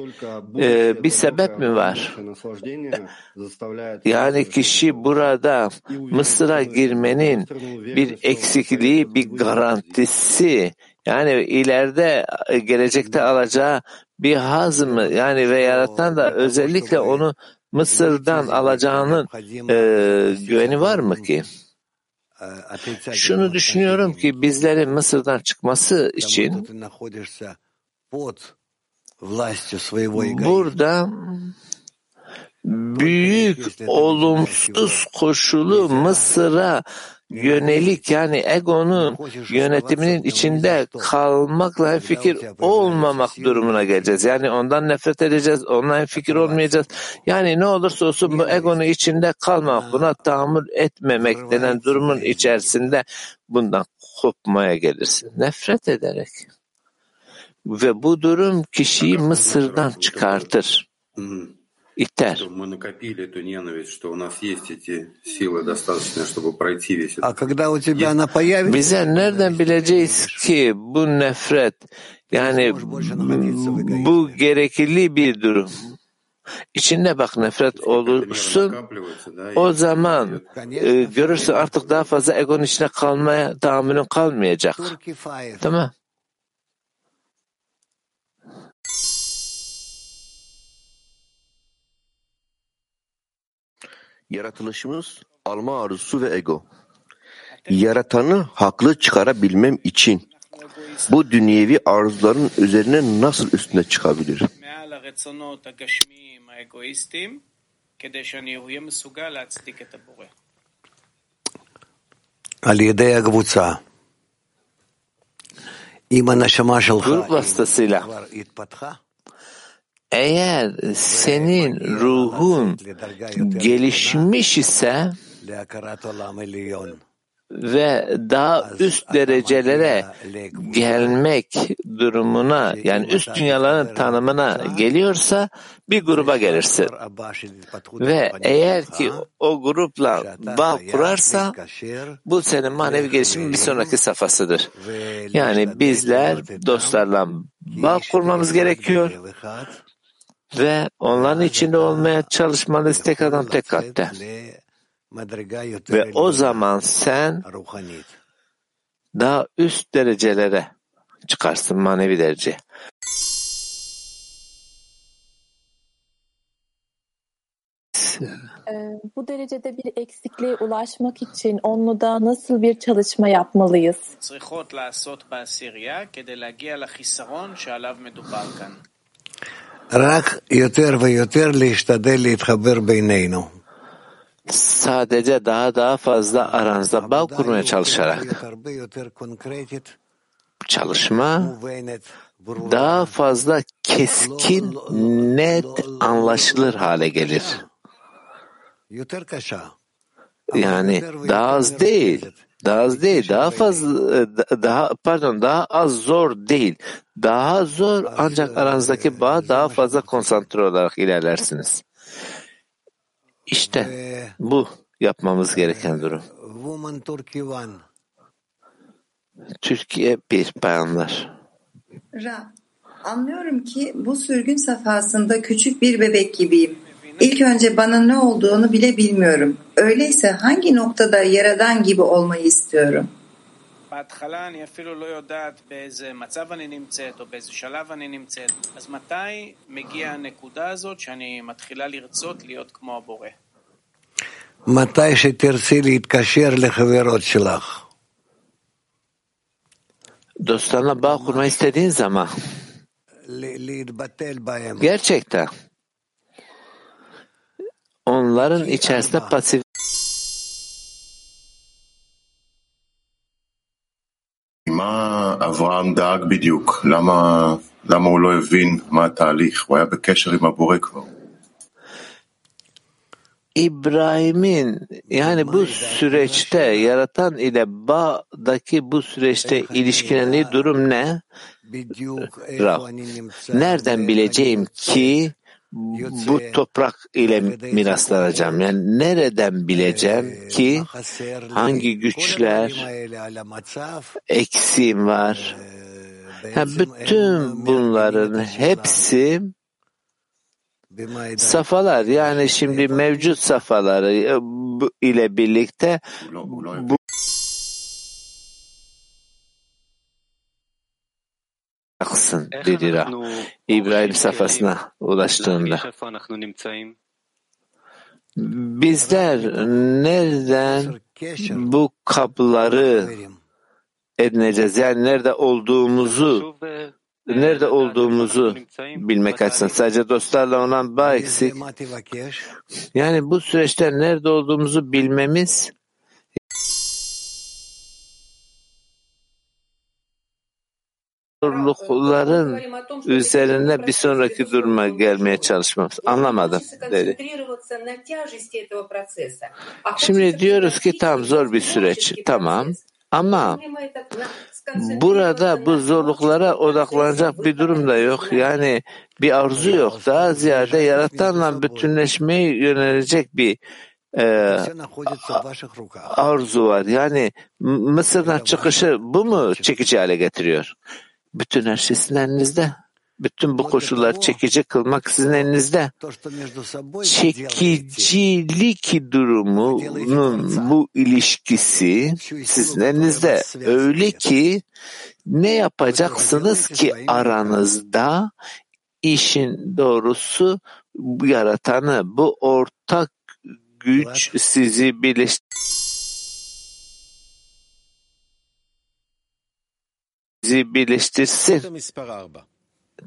e, bir sebep mi var? Yani kişi burada Mısır'a girmenin bir eksikliği, bir garantisi yani ileride gelecekte alacağı bir haz mı? Yani ve yaratan da özellikle onu Mısır'dan alacağının e, güveni var mı ki? Şunu düşünüyorum ki bizlerin Mısır'dan çıkması için Burada büyük olumsuz koşulu Mısır'a yönelik yani egonun yönetiminin içinde kalmakla fikir olmamak durumuna geleceğiz. Yani ondan nefret edeceğiz, ondan fikir olmayacağız. Yani ne olursa olsun bu egonun içinde kalmak, buna tahammül etmemek denen durumun içerisinde bundan kopmaya gelirsin. Nefret ederek. Ve bu durum kişiyi Mısır'dan çıkartır iter. Bize nereden bileceğiz ki bu nefret yani bu gerekli bir durum. İçinde bak nefret olursun. O zaman e, görürsün artık daha fazla egonun içine kalmaya tahammülün kalmayacak. Tamam. Yaratılışımız alma arzusu ve ego. Yaratanı haklı çıkarabilmem için bu dünyevi arzuların üzerine nasıl üstüne çıkabilir? מעל הרצונות הגשמיים האגואיסטיים, כדי שאני אהיה מסוגל להצדיק את הבורא. על ידי הקבוצה. אם הנשמה שלך Grup vasıtasıyla כבר התפתחה, eğer senin ruhun gelişmiş ise ve daha üst derecelere gelmek durumuna yani üst dünyaların tanımına geliyorsa bir gruba gelirsin. Ve eğer ki o grupla bağ kurarsa bu senin manevi gelişimin bir sonraki safhasıdır. Yani bizler dostlarla bağ kurmamız gerekiyor ve onların içinde olmaya çalışmalıyız tek adam tek katte. Ve o zaman sen daha üst derecelere çıkarsın manevi derece. Ee, bu derecede bir eksikliğe ulaşmak için onluda nasıl bir çalışma yapmalıyız? Sadece daha daha fazla aranızda bağ kurmaya çalışarak çalışma daha fazla keskin, net, anlaşılır hale gelir. Yani daha az değil, daha az değil. Daha fazla e, daha pardon daha az zor değil. Daha zor ancak aranızdaki bağ daha fazla konsantre olarak ilerlersiniz. İşte bu yapmamız gereken durum. Turkey One. Türkiye bir bayanlar. Ra, anlıyorum ki bu sürgün safhasında küçük bir bebek gibiyim. İlk önce bana ne olduğunu bile bilmiyorum. Öyleyse hangi noktada yaradan gibi olmayı istiyorum? בהתחלה אני אפילו לא יודעת באיזה מצב אני נמצאת או באיזה שלב אני נמצאת. אז מתי מגיעה הנקודה הזאת שאני מתחילה לרצות להיות כמו הבורא? מתי שתרצי להתקשר לחברות שלך. Dostlarla bağ kurma istediğin zaman ל- להתבטל בהם. gerçekten onların içerisinde pasif מה אברהם דאג בדיוק? למה, למה הוא לא הבין מה התהליך? הוא היה בקשר עם הבורא כבר. İbrahim'in yani bu süreçte yaratan ile bağdaki bu süreçte ilişkilendiği durum ne? בדיוק Rav. איפה אני נמצא. Nereden bileceğim ki bu toprak ile miraslanacağım. Yani nereden bileceğim ki hangi güçler eksiğim var? Yani bütün bunların hepsi safalar yani şimdi mevcut safaları e, ile birlikte bu aksın dedi Ra. İbrahim safhasına ulaştığında. Bizler nereden bu kapları edineceğiz? Yani nerede olduğumuzu nerede olduğumuzu bilmek açısından. Sadece dostlarla olan bağ eksik. Yani bu süreçte nerede olduğumuzu bilmemiz zorlukların üzerine bir sonraki duruma gelmeye çalışmamız. Anlamadım dedi. Şimdi diyoruz ki tam zor bir süreç. Tamam. Ama burada bu zorluklara odaklanacak bir durum da yok. Yani bir arzu yok. Daha ziyade yaratanla bütünleşmeye yönelecek bir e, arzu var. Yani Mısır'dan çıkışı bu mu çekici hale getiriyor? Bütün her şey sizin elinizde. Bütün bu koşullar çekici kılmak sizin elinizde. Çekicilik durumunun bu ilişkisi sizin elinizde. Öyle ki ne yapacaksınız ki aranızda işin doğrusu yaratanı bu ortak güç sizi birleştirir. Bizi birleştirsin.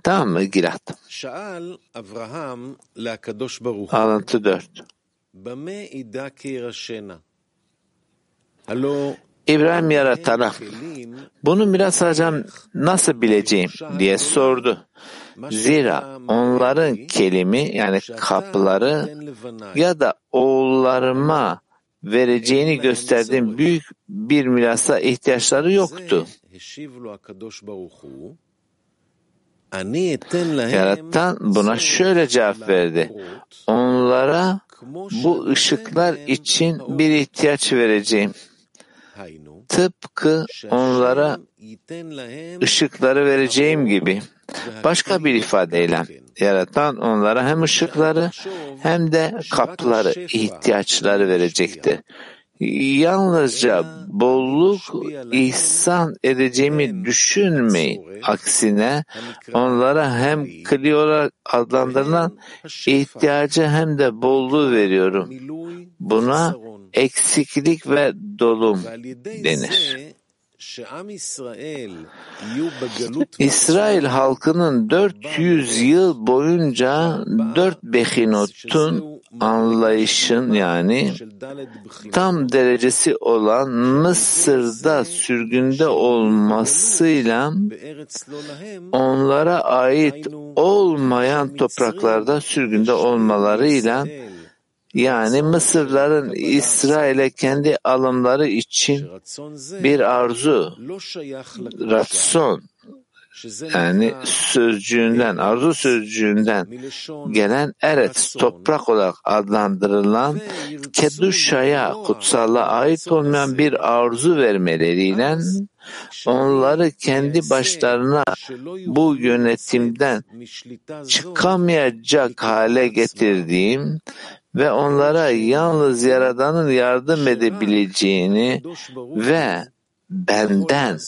Tamam mı Gilad? Alıntı 4. İbrahim yaratana bunu hocam nasıl bileceğim diye sordu. Zira onların kelimi yani kapıları ya da oğullarıma vereceğini gösterdiğim büyük bir mirasa ihtiyaçları yoktu. Yaratan buna şöyle cevap verdi. Onlara bu ışıklar için bir ihtiyaç vereceğim. Tıpkı onlara ışıkları vereceğim gibi. Başka bir ifadeyle yaratan onlara hem ışıkları hem de kapları, ihtiyaçları verecektir. Yalnızca bolluk ihsan edeceğimi düşünmeyin. Aksine onlara hem kli olarak adlandırılan ihtiyacı hem de bolluğu veriyorum. Buna eksiklik ve dolum denir. İsrail halkının 400 yıl boyunca dört behinotun anlayışın yani tam derecesi olan Mısır'da sürgünde olmasıyla onlara ait olmayan topraklarda sürgünde olmalarıyla yani Mısırların İsrail'e kendi alımları için bir arzu, ratson, yani sözcüğünden, arzu sözcüğünden gelen eret, toprak olarak adlandırılan Keduşa'ya, kutsallığa ait olmayan bir arzu vermeleriyle onları kendi başlarına bu yönetimden çıkamayacak hale getirdiğim ve onlara yalnız Yaradan'ın yardım edebileceğini ve benden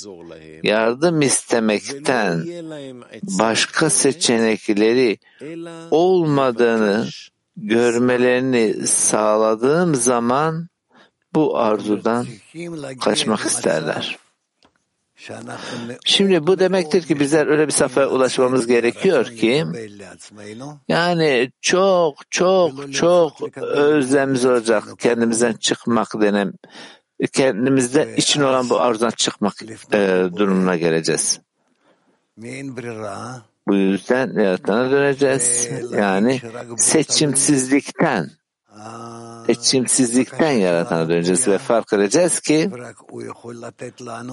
yardım istemekten başka seçenekleri olmadığını görmelerini sağladığım zaman bu arzudan kaçmak isterler. Şimdi bu demektir ki bizler öyle bir safhaya ulaşmamız gerekiyor ki yani çok çok çok özlemimiz olacak kendimizden çıkmak denen kendimizde için olan bu arzudan çıkmak e, durumuna geleceğiz. Bu yüzden yaratana döneceğiz. Yani seçimsizlikten seçimsizlikten yaratana döneceğiz ve fark edeceğiz ki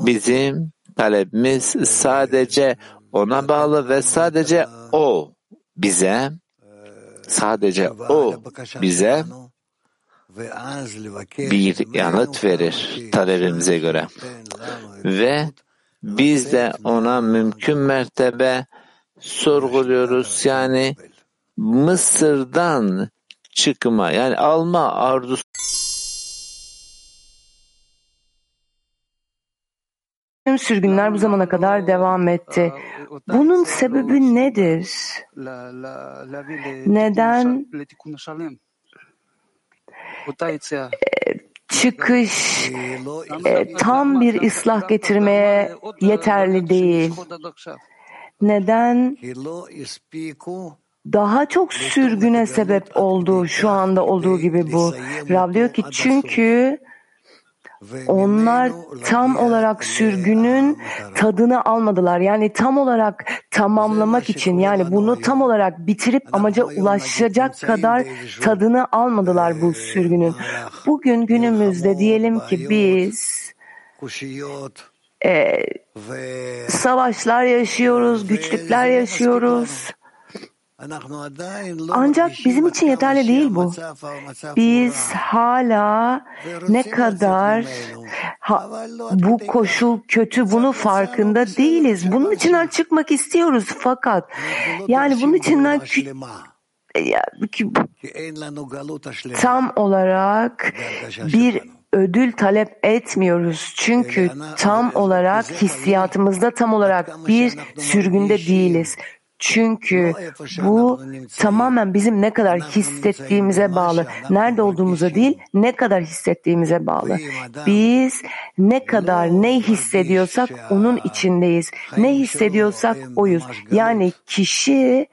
bizim talebimiz sadece ona bağlı ve sadece o bize sadece o bize bir yanıt verir talebimize göre. Ve biz de ona mümkün mertebe sorguluyoruz. Yani Mısır'dan çıkma yani alma arzusu Tüm sürgünler bu zamana kadar devam etti. Bunun sebebi nedir? Neden çıkış e, tam bir ıslah getirmeye yeterli değil? neden daha çok sürgüne sebep oldu şu anda olduğu gibi bu. Rab diyor ki çünkü onlar tam olarak sürgünün tadını almadılar. Yani tam olarak tamamlamak için yani bunu tam olarak bitirip amaca ulaşacak kadar tadını almadılar bu sürgünün. Bugün günümüzde diyelim ki biz e, savaşlar yaşıyoruz, güçlükler yaşıyoruz. Ancak bizim için yeterli değil bu. Biz hala ne kadar ha, bu koşul kötü bunu farkında değiliz. Bunun içinden çıkmak istiyoruz fakat yani bunun içinden tam olarak bir ödül talep etmiyoruz. Çünkü tam olarak hissiyatımızda tam olarak bir sürgünde değiliz. Çünkü bu tamamen bizim ne kadar hissettiğimize bağlı. Nerede olduğumuza değil, ne kadar hissettiğimize bağlı. Biz ne kadar ne hissediyorsak onun içindeyiz. Ne hissediyorsak oyuz. Yani kişi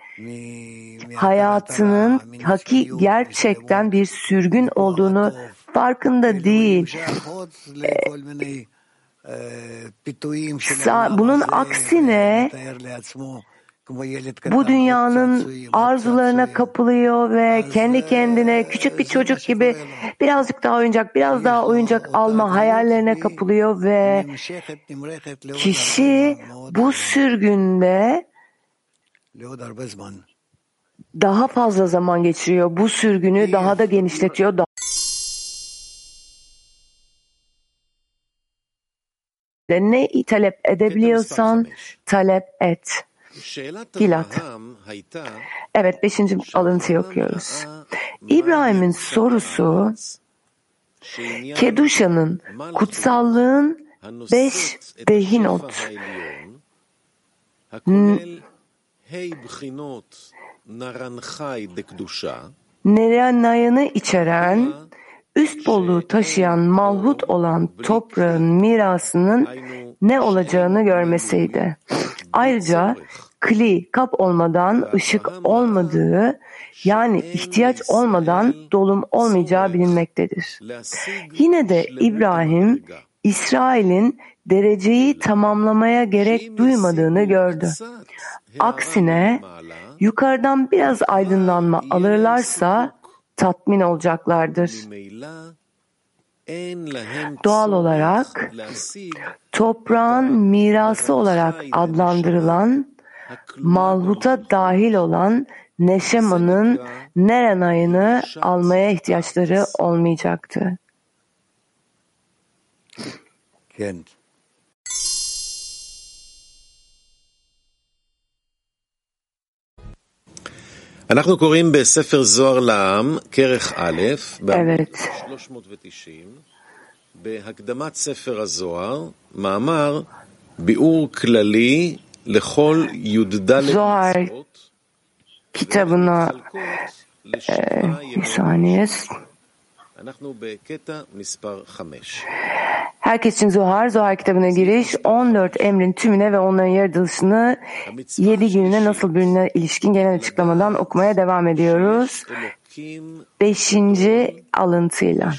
hayatının haki gerçekten bir sürgün olduğunu farkında değil. Bunun aksine bu dünyanın arzularına kapılıyor ve kendi kendine küçük bir çocuk gibi birazcık daha oyuncak, biraz daha oyuncak alma hayallerine kapılıyor ve kişi bu sürgünde daha fazla zaman geçiriyor. Bu sürgünü daha da genişletiyor. Ne talep edebiliyorsan talep et. Gilat. Evet, beşinci alıntıyı okuyoruz. İbrahim'in sorusu, Keduşa'nın, kutsallığın beş behinot, Nerenayını içeren, üst bolluğu taşıyan malhut olan toprağın mirasının ne olacağını görmeseydi. Ayrıca kli, kap olmadan ışık olmadığı yani ihtiyaç olmadan dolum olmayacağı bilinmektedir. Yine de İbrahim, İsrail'in dereceyi tamamlamaya gerek duymadığını gördü. Aksine yukarıdan biraz aydınlanma alırlarsa tatmin olacaklardır. Doğal olarak toprağın mirası olarak adlandırılan malhuta dahil olan Neşema'nın Nerenay'ını almaya ihtiyaçları olmayacaktı. אנחנו קוראים בספר זוהר לעם, כרך א', Evet. ב-390, בהקדמת ספר הזוהר, מאמר ביאור כללי לכל י"ד מצוות, bir saniye. אנחנו בקטע מספר 5. Herkes için Zohar, Zohar kitabına giriş, 14 emrin tümüne ve onların yaratılışını 7 gününe nasıl birine ilişkin genel açıklamadan okumaya devam ediyoruz. Beşinci alıntıyla.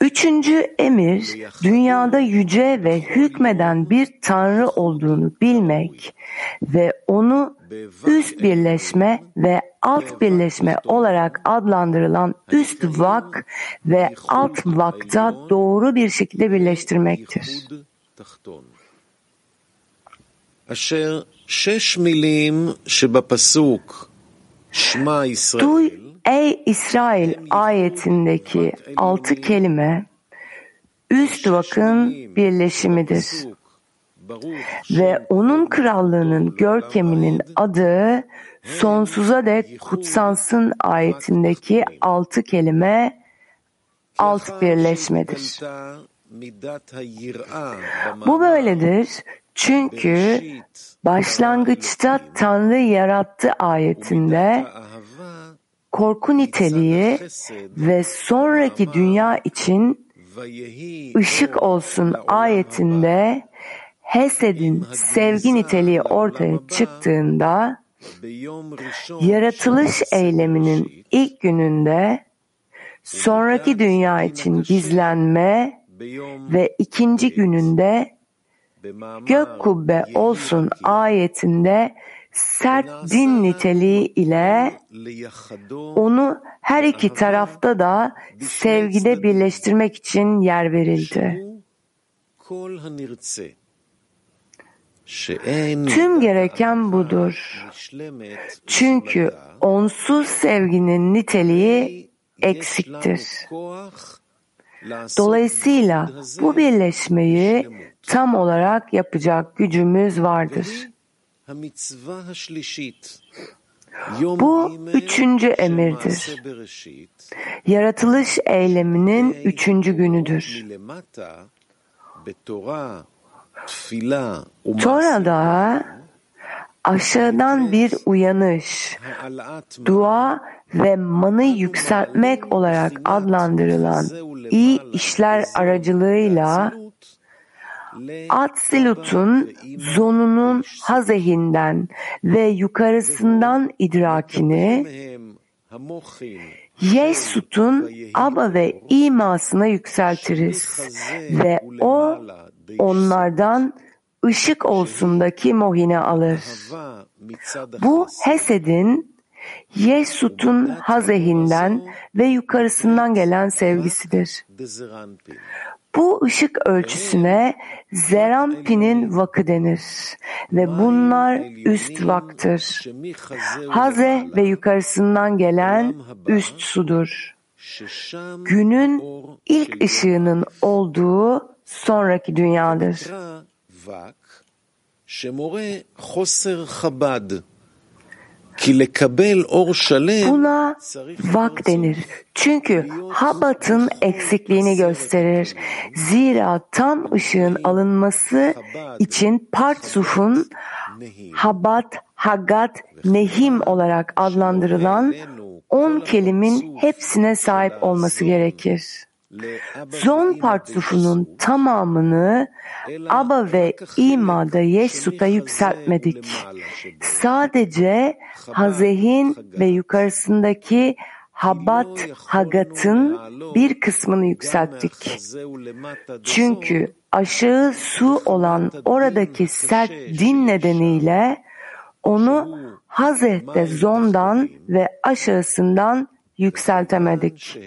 Üçüncü emir, dünyada yüce ve hükmeden bir tanrı olduğunu bilmek ve onu üst birleşme ve alt birleşme olarak adlandırılan üst vak ve alt vakta doğru bir şekilde birleştirmektir. Duy Ey İsrail ayetindeki altı kelime üst vakın birleşimidir. Ve onun krallığının görkeminin adı sonsuza dek kutsansın ayetindeki altı kelime alt birleşmedir. Bu böyledir çünkü başlangıçta Tanrı yarattı ayetinde korku niteliği ve sonraki dünya için ışık olsun ayetinde Hesed'in sevgi niteliği ortaya çıktığında yaratılış eyleminin ilk gününde sonraki dünya için gizlenme ve ikinci gününde gök kubbe olsun ayetinde sert din niteliği ile onu her iki tarafta da sevgide birleştirmek için yer verildi. Tüm gereken budur. Çünkü onsuz sevginin niteliği eksiktir. Dolayısıyla bu birleşmeyi tam olarak yapacak gücümüz vardır. Bu üçüncü emirdir. Yaratılış eyleminin üçüncü günüdür. Tora'da aşağıdan bir uyanış, dua ve manı yükseltmek olarak adlandırılan iyi işler aracılığıyla Atsilut'un zonunun hazehinden ve yukarısından idrakini Yesut'un aba ve imasına yükseltiriz ve o onlardan ışık olsundaki mohine alır. Bu Hesed'in Yesut'un hazehinden ve yukarısından gelen sevgisidir. Bu ışık ölçüsüne Zerampi'nin vakı denir ve bunlar üst vaktır. Haze ve yukarısından gelen üst sudur. Günün ilk ışığının olduğu sonraki dünyadır. Buna vak denir. Çünkü Habat'ın eksikliğini gösterir. Zira tam ışığın alınması için Partsuf'un Habat, Hagat, Nehim olarak adlandırılan on kelimin hepsine sahip olması gerekir. Zon partsufunun tamamını Aba ve İma'da Yeşsut'a yükseltmedik. Sadece Hazehin ve yukarısındaki Habat Hagat'ın bir kısmını yükselttik. Çünkü aşağı su olan oradaki sert din nedeniyle onu Hazeh'te zondan ve aşağısından yükseltemedik.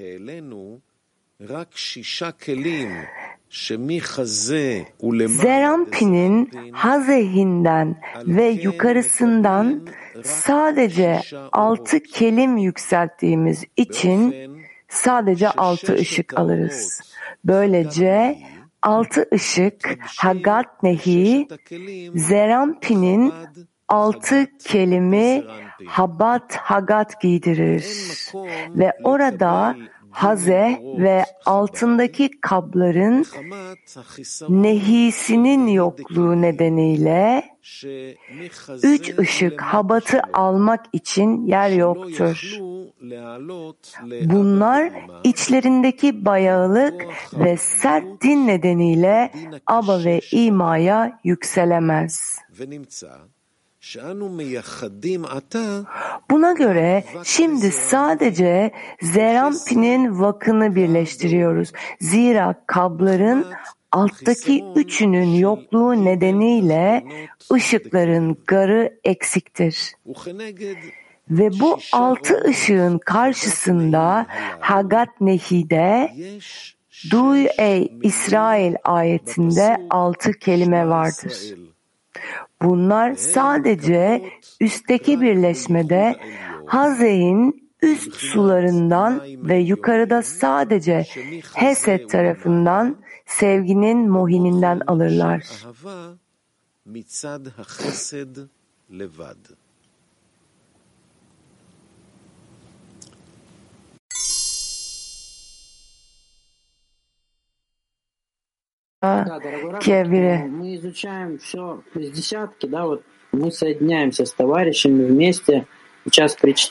Zerampi'nin hazehinden ve yukarısından sadece altı kelim yükselttiğimiz için sadece altı ışık alırız. Böylece altı ışık Hagat Nehi, Zerampi'nin altı kelimi Habat Hagat giydirir ve orada haze ve altındaki kabların nehisinin yokluğu nedeniyle üç ışık habatı almak için yer yoktur. Bunlar içlerindeki bayağılık ve sert din nedeniyle aba ve imaya yükselemez. Buna göre şimdi sadece Zerampi'nin vakını birleştiriyoruz. Zira kabların alttaki üçünün yokluğu nedeniyle ışıkların garı eksiktir. Ve bu altı ışığın karşısında Hagat Nehi'de Duy ey İsrail ayetinde altı kelime vardır. Bunlar sadece üstteki birleşmede Haze'in üst sularından ve yukarıda sadece Hesed tarafından sevginin mohininden alırlar. Да, дорогой Рафик, мы изучаем все с десятки, да, вот мы соединяемся с товарищами вместе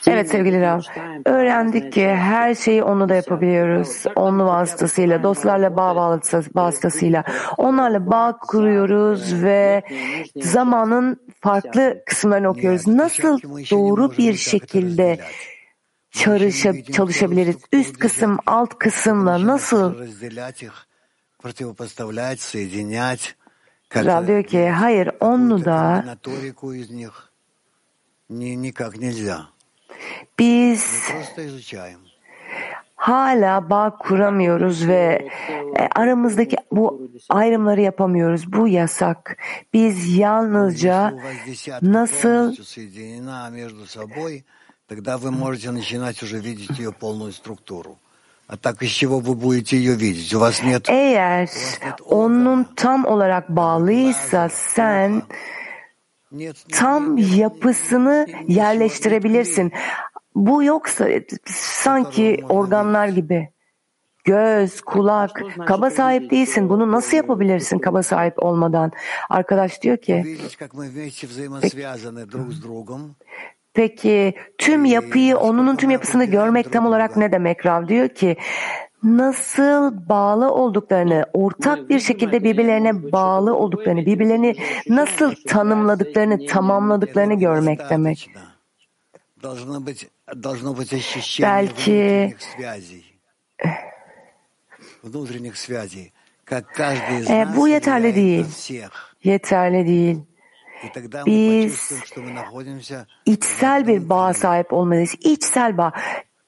Evet sevgili Rav, öğrendik ki her şeyi onu da yapabiliyoruz. Onun vasıtasıyla, dostlarla bağ vasıtasıyla. Onlarla bağ kuruyoruz ve zamanın farklı kısımlarını okuyoruz. Nasıl doğru bir şekilde çalışa, çalışabiliriz? Üst kısım, alt kısımla nasıl? Rav diyor ki hayır onu da biz hala bağ kuramıyoruz ve e, aramızdaki bu ayrımları yapamıyoruz. Bu yasak. Biz yalnızca nasıl тогда вы можете начинать уже видеть ее полную структуру. Eğer onun tam olarak bağlıysa sen tam yapısını yerleştirebilirsin. Bu yoksa sanki organlar gibi. Göz, kulak, kaba sahip değilsin. Bunu nasıl yapabilirsin kaba sahip olmadan? Arkadaş diyor ki, Peki tüm yapıyı, onunun tüm yapısını görmek tam olarak ne demek Rav? Diyor ki nasıl bağlı olduklarını, ortak bir şekilde birbirlerine bağlı olduklarını, birbirlerini nasıl tanımladıklarını, tamamladıklarını görmek demek. Belki e, bu yeterli değil. Yeterli değil. Biz içsel bir bağ sahip olmalıyız. İçsel bağ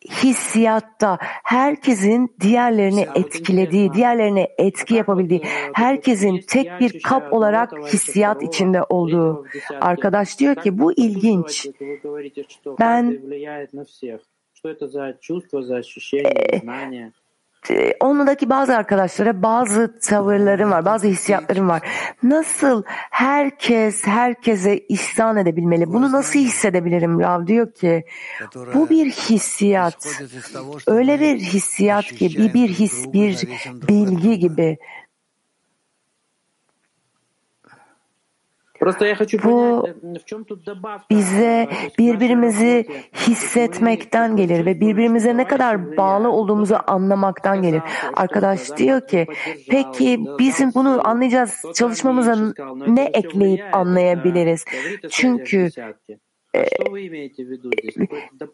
hissiyatta herkesin diğerlerini etkilediği, diğerlerine etki yapabildiği, herkesin tek bir kap olarak hissiyat içinde olduğu. Arkadaş diyor ki bu ilginç. Ben e, onundaki bazı arkadaşlara bazı tavırlarım var, bazı hissiyatlarım var. Nasıl herkes herkese ihsan edebilmeli? Bunu nasıl hissedebilirim? Rav diyor ki bu bir hissiyat. Öyle bir hissiyat ki bir, bir his, bir bilgi gibi. Bu bize birbirimizi hissetmekten gelir ve birbirimize ne kadar bağlı olduğumuzu anlamaktan gelir. Arkadaş diyor ki peki bizim bunu anlayacağız çalışmamıza ne ekleyip anlayabiliriz? Çünkü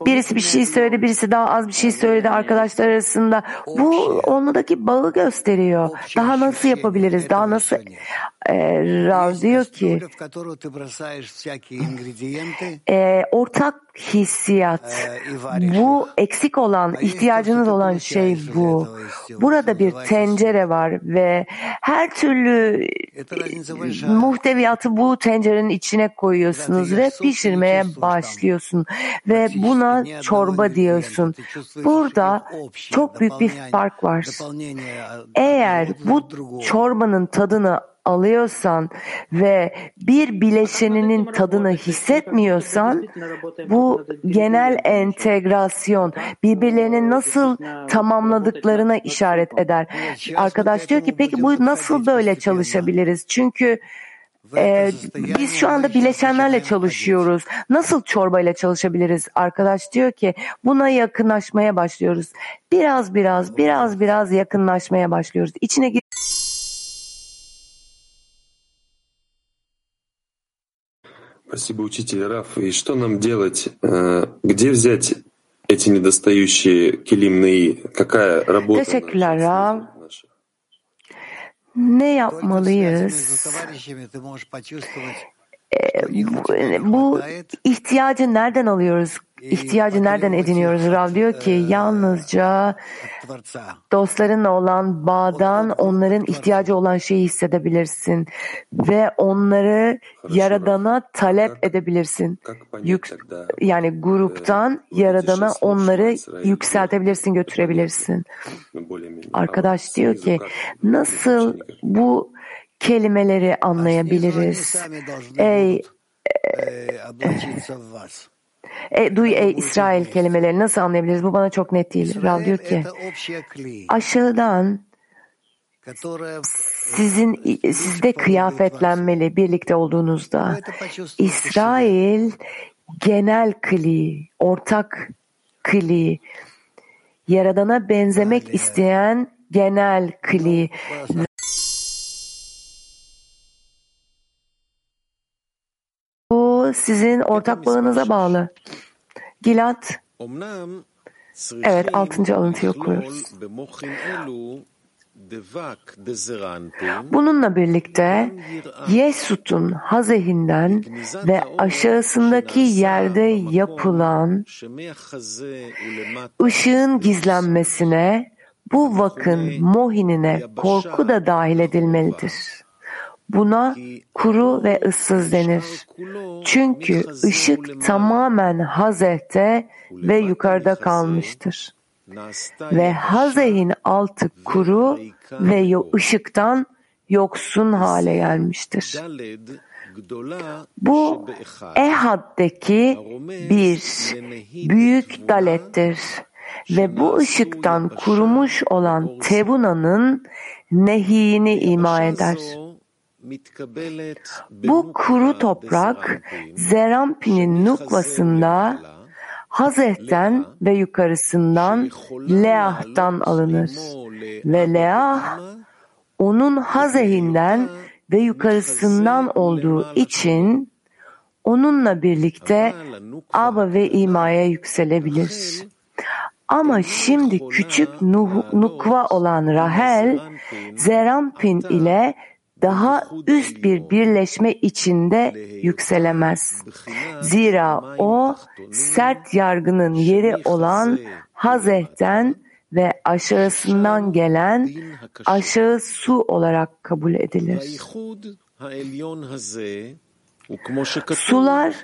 birisi bir şey söyledi, birisi daha az bir şey söyledi arkadaşlar arasında. Bu onundaki bağı gösteriyor. Daha nasıl yapabiliriz? Daha nasıl? Ee, Rav diyor ki e, ortak hissiyat. Bu eksik olan, ihtiyacınız olan şey bu. Burada bir tencere var ve her türlü muhteviyatı bu tencerenin içine koyuyorsunuz ve pişirmeye başlıyorsun ve buna çorba diyorsun. Burada çok büyük bir fark var. Eğer bu çorbanın tadını alıyorsan ve bir bileşeninin tadını hissetmiyorsan bu genel entegrasyon birbirlerini nasıl tamamladıklarına işaret eder. Arkadaş diyor ki peki bu nasıl böyle çalışabiliriz? Çünkü ee, biz şu anda bileşenlerle çalışıyoruz. Nasıl çorbayla çalışabiliriz? Arkadaş diyor ki buna yakınlaşmaya başlıyoruz. Biraz biraz biraz biraz yakınlaşmaya başlıyoruz. İçine gir Спасибо, учитель Раф. И что нам делать? Где взять эти недостающие килимные? Какая работа? Teşekkürler Rav. Ne yapmalıyız? bu ihtiyacı nereden alıyoruz? İhtiyacı nereden ediniyoruz? Rav diyor ki yalnızca dostlarınla olan bağdan onların ihtiyacı olan şeyi hissedebilirsin ve onları yaradana talep edebilirsin. Yük, yani gruptan yaradana onları yükseltebilirsin, götürebilirsin. Arkadaş diyor ki nasıl bu kelimeleri anlayabiliriz? Ey e, duy ey İsrail kelimeleri nasıl anlayabiliriz? Bu bana çok net değil. Rav diyor ki aşağıdan sizin sizde kıyafetlenmeli birlikte olduğunuzda. İsrail genel kli, ortak kli, Yaradana benzemek isteyen genel kli. Bu sizin ortak bağınıza bağlı. Gilad, evet altıncı alıntıyı okuyoruz. Bununla birlikte Yesut'un hazehinden ve aşağısındaki yerde yapılan ışığın gizlenmesine bu vakın mohinine korku da dahil edilmelidir. Buna kuru ve ıssız denir. Çünkü ışık tamamen hazehte ve yukarıda kalmıştır ve hazehin altı kuru ve ışıktan yoksun hale gelmiştir. Bu Ehad'deki bir büyük dalettir ve bu ışıktan kurumuş olan Tebuna'nın nehiyini ima eder. Bu kuru toprak Zerampi'nin nukvasında Hazeh'ten ve yukarısından Leah'tan alınır ve Leah onun Hazeh'inden ve yukarısından olduğu için onunla birlikte Aba ve İma'ya yükselebilir. Ama şimdi küçük Nukva olan Rahel, Zerampin ile daha üst bir birleşme içinde yükselemez. Zira o sert yargının yeri olan Hazeh'ten ve aşağısından gelen aşağı su olarak kabul edilir. Sular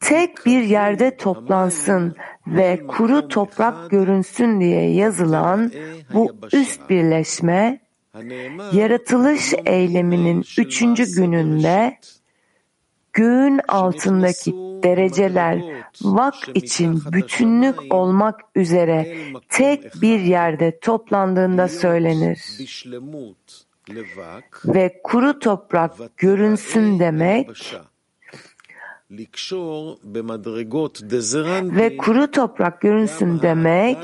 tek bir yerde toplansın ve kuru toprak görünsün diye yazılan bu üst birleşme yaratılış eyleminin üçüncü gününde göğün altındaki dereceler vak için bütünlük olmak üzere tek bir yerde toplandığında söylenir. Ve kuru toprak görünsün demek ve kuru toprak görünsün demek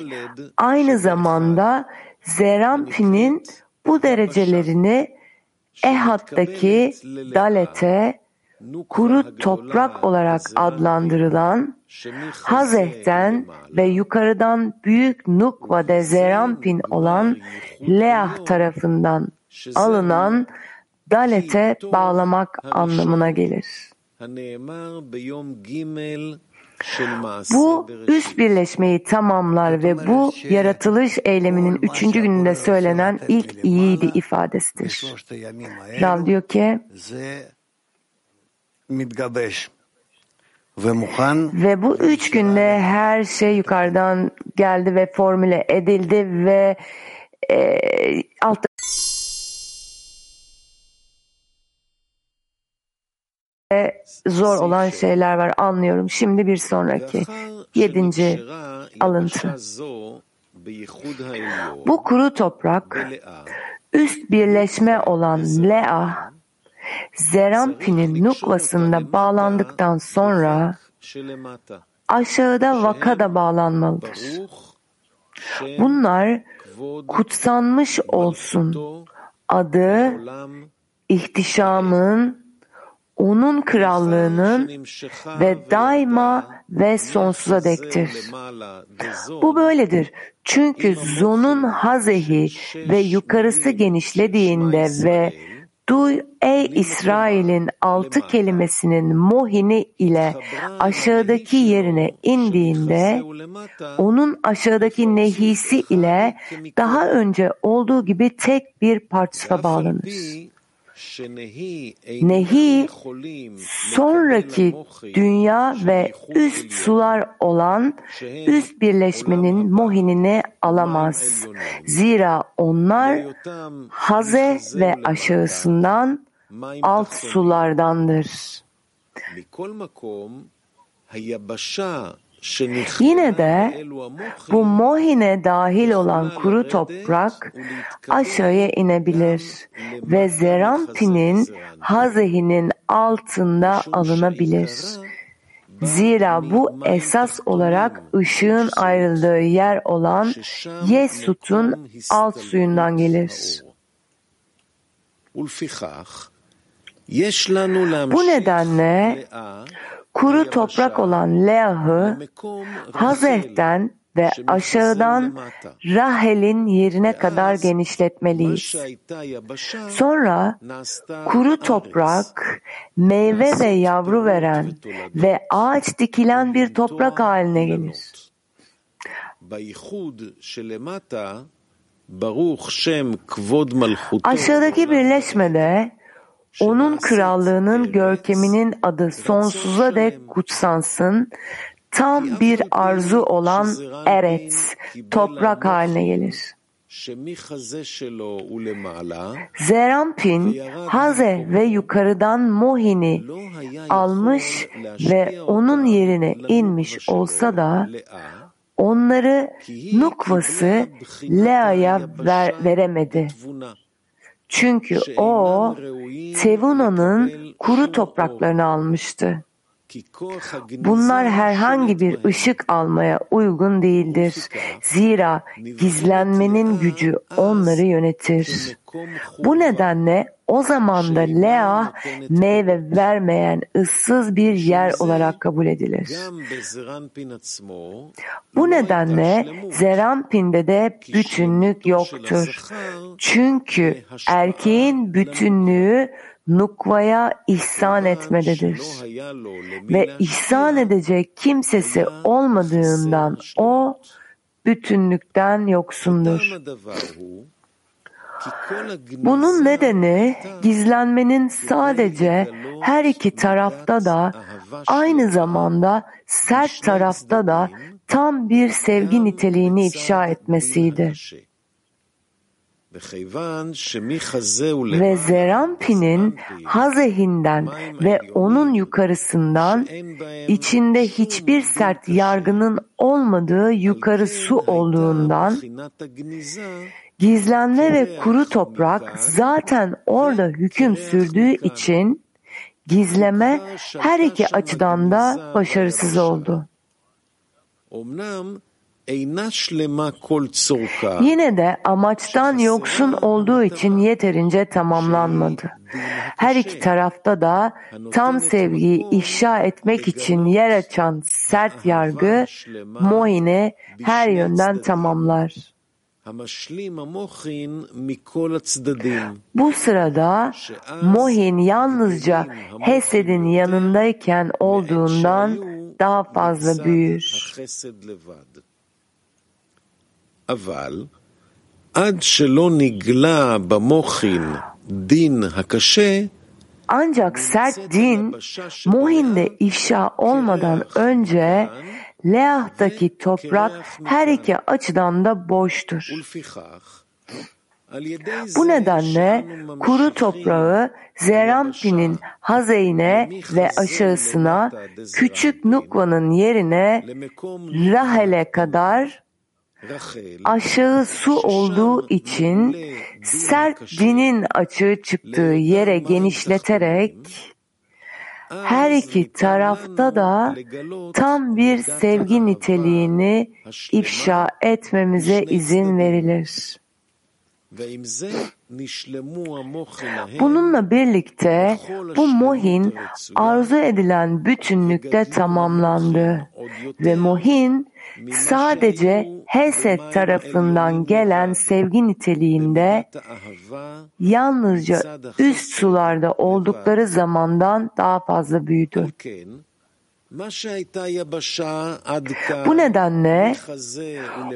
aynı zamanda Zerampi'nin bu derecelerini Ehad'daki Dalet'e kuru toprak olarak adlandırılan Hazeh'ten ve yukarıdan büyük Nukva de Zerampin olan Leah tarafından alınan Dalet'e bağlamak anlamına gelir. Bu üst birleşmeyi tamamlar ve bu yaratılış eyleminin üçüncü gününde söylenen ilk iyiydi ifadesidir. Rav diyor ki ve bu üç günde her şey yukarıdan geldi ve formüle edildi ve e, altta zor olan şeyler var anlıyorum. Şimdi bir sonraki yedinci alıntı. Bu kuru toprak üst birleşme olan Leah Zerampi'nin nukvasında bağlandıktan sonra aşağıda vaka da bağlanmalıdır. Bunlar kutsanmış olsun. Adı, ihtişamın, onun krallığının ve daima ve sonsuza dektir. Bu böyledir. Çünkü Zon'un hazehi ve yukarısı genişlediğinde ve Duy ey İsrail'in altı kelimesinin mohini ile aşağıdaki yerine indiğinde onun aşağıdaki nehisi ile daha önce olduğu gibi tek bir parçaya bağlanır. Nehi sonraki dünya ve üst sular olan üst birleşmenin mohinini alamaz. Zira onlar haze ve aşağısından alt sulardandır. Yine de bu mohine dahil olan kuru toprak aşağıya inebilir ve Zerampinin hazehinin altında alınabilir. Zira bu esas olarak ışığın ayrıldığı yer olan Yesut'un alt suyundan gelir. Bu nedenle kuru toprak olan Leah'ı Hazeh'ten ve aşağıdan Rahel'in yerine kadar genişletmeliyiz. Sonra kuru toprak, meyve ve yavru veren ve ağaç dikilen bir toprak haline gelir. Aşağıdaki birleşmede onun krallığının görkeminin adı sonsuza dek kutsansın, tam bir arzu olan Eretz, toprak haline gelir. Zerampin, Haze ve yukarıdan Mohin'i almış ve onun yerine inmiş olsa da onları Nukvası Lea'ya ver, veremedi. Çünkü o Tevuna'nın kuru topraklarını almıştı. Bunlar herhangi bir ışık almaya uygun değildir. Zira gizlenmenin gücü onları yönetir. Bu nedenle o zaman da Lea meyve vermeyen ıssız bir yer olarak kabul edilir. Bu nedenle Zerampin'de de bütünlük yoktur. Çünkü erkeğin bütünlüğü nukvaya ihsan etmededir. Ve ihsan edecek kimsesi olmadığından o bütünlükten yoksundur. Bunun nedeni gizlenmenin sadece her iki tarafta da aynı zamanda sert tarafta da tam bir sevgi niteliğini ifşa etmesiydi. Ve Zerampin'in Hazehinden ve onun yukarısından içinde hiçbir sert yargının olmadığı yukarı su olduğundan gizlenme ve kuru toprak zaten orada hüküm sürdüğü için gizleme her iki açıdan da başarısız oldu. Yine de amaçtan yoksun olduğu için yeterince tamamlanmadı. Her iki tarafta da tam sevgiyi ifşa etmek için yer açan sert yargı Mohin'i her yönden tamamlar. Bu sırada Mohin yalnızca Hesed'in yanındayken olduğundan daha fazla büyür. אבל עד שלא נגלה במוחין דין הקשה, ancak sert din Mohin'de ifşa olmadan önce Leah'taki toprak her iki açıdan da boştur. Bu nedenle kuru toprağı Zerampin'in hazeyine ve aşağısına küçük Nukva'nın yerine Rahel'e kadar aşağı su olduğu için sert dinin açığı çıktığı yere genişleterek her iki tarafta da tam bir sevgi niteliğini ifşa etmemize izin verilir. Bununla birlikte bu mohin arzu edilen bütünlükte tamamlandı ve mohin sadece Hesed tarafından gelen sevgi niteliğinde yalnızca üst sularda oldukları zamandan daha fazla büyüdü. Bu nedenle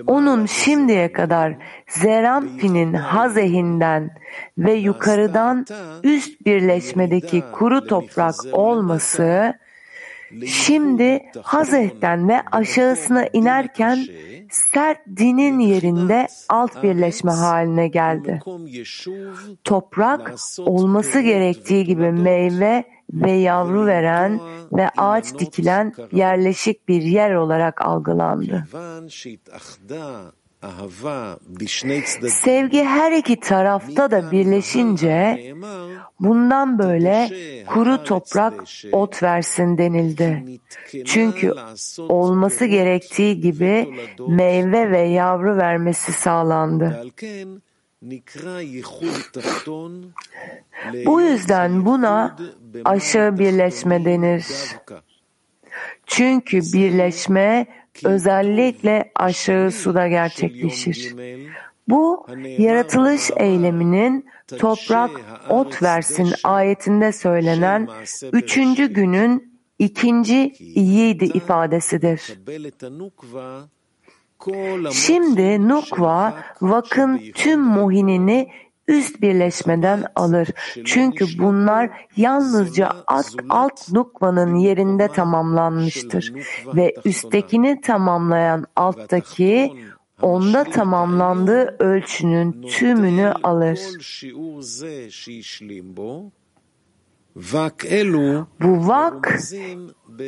onun şimdiye kadar Zerampin'in hazehinden ve yukarıdan üst birleşmedeki kuru toprak olması şimdi Hazeh'ten ve aşağısına inerken sert dinin yerinde alt birleşme haline geldi. Toprak olması gerektiği gibi meyve ve yavru veren ve ağaç dikilen yerleşik bir yer olarak algılandı. Sevgi her iki tarafta da birleşince bundan böyle kuru toprak ot versin denildi. Çünkü olması gerektiği gibi meyve ve yavru vermesi sağlandı. Bu yüzden buna aşağı birleşme denir. Çünkü birleşme özellikle aşağı suda gerçekleşir. Bu yaratılış eyleminin toprak ot versin ayetinde söylenen üçüncü günün ikinci iyiydi ifadesidir. Şimdi Nukva vakın tüm muhinini üst birleşmeden alır. Çünkü bunlar yalnızca alt, alt nukvanın yerinde tamamlanmıştır. Ve üsttekini tamamlayan alttaki onda tamamlandığı ölçünün tümünü alır. Bu vak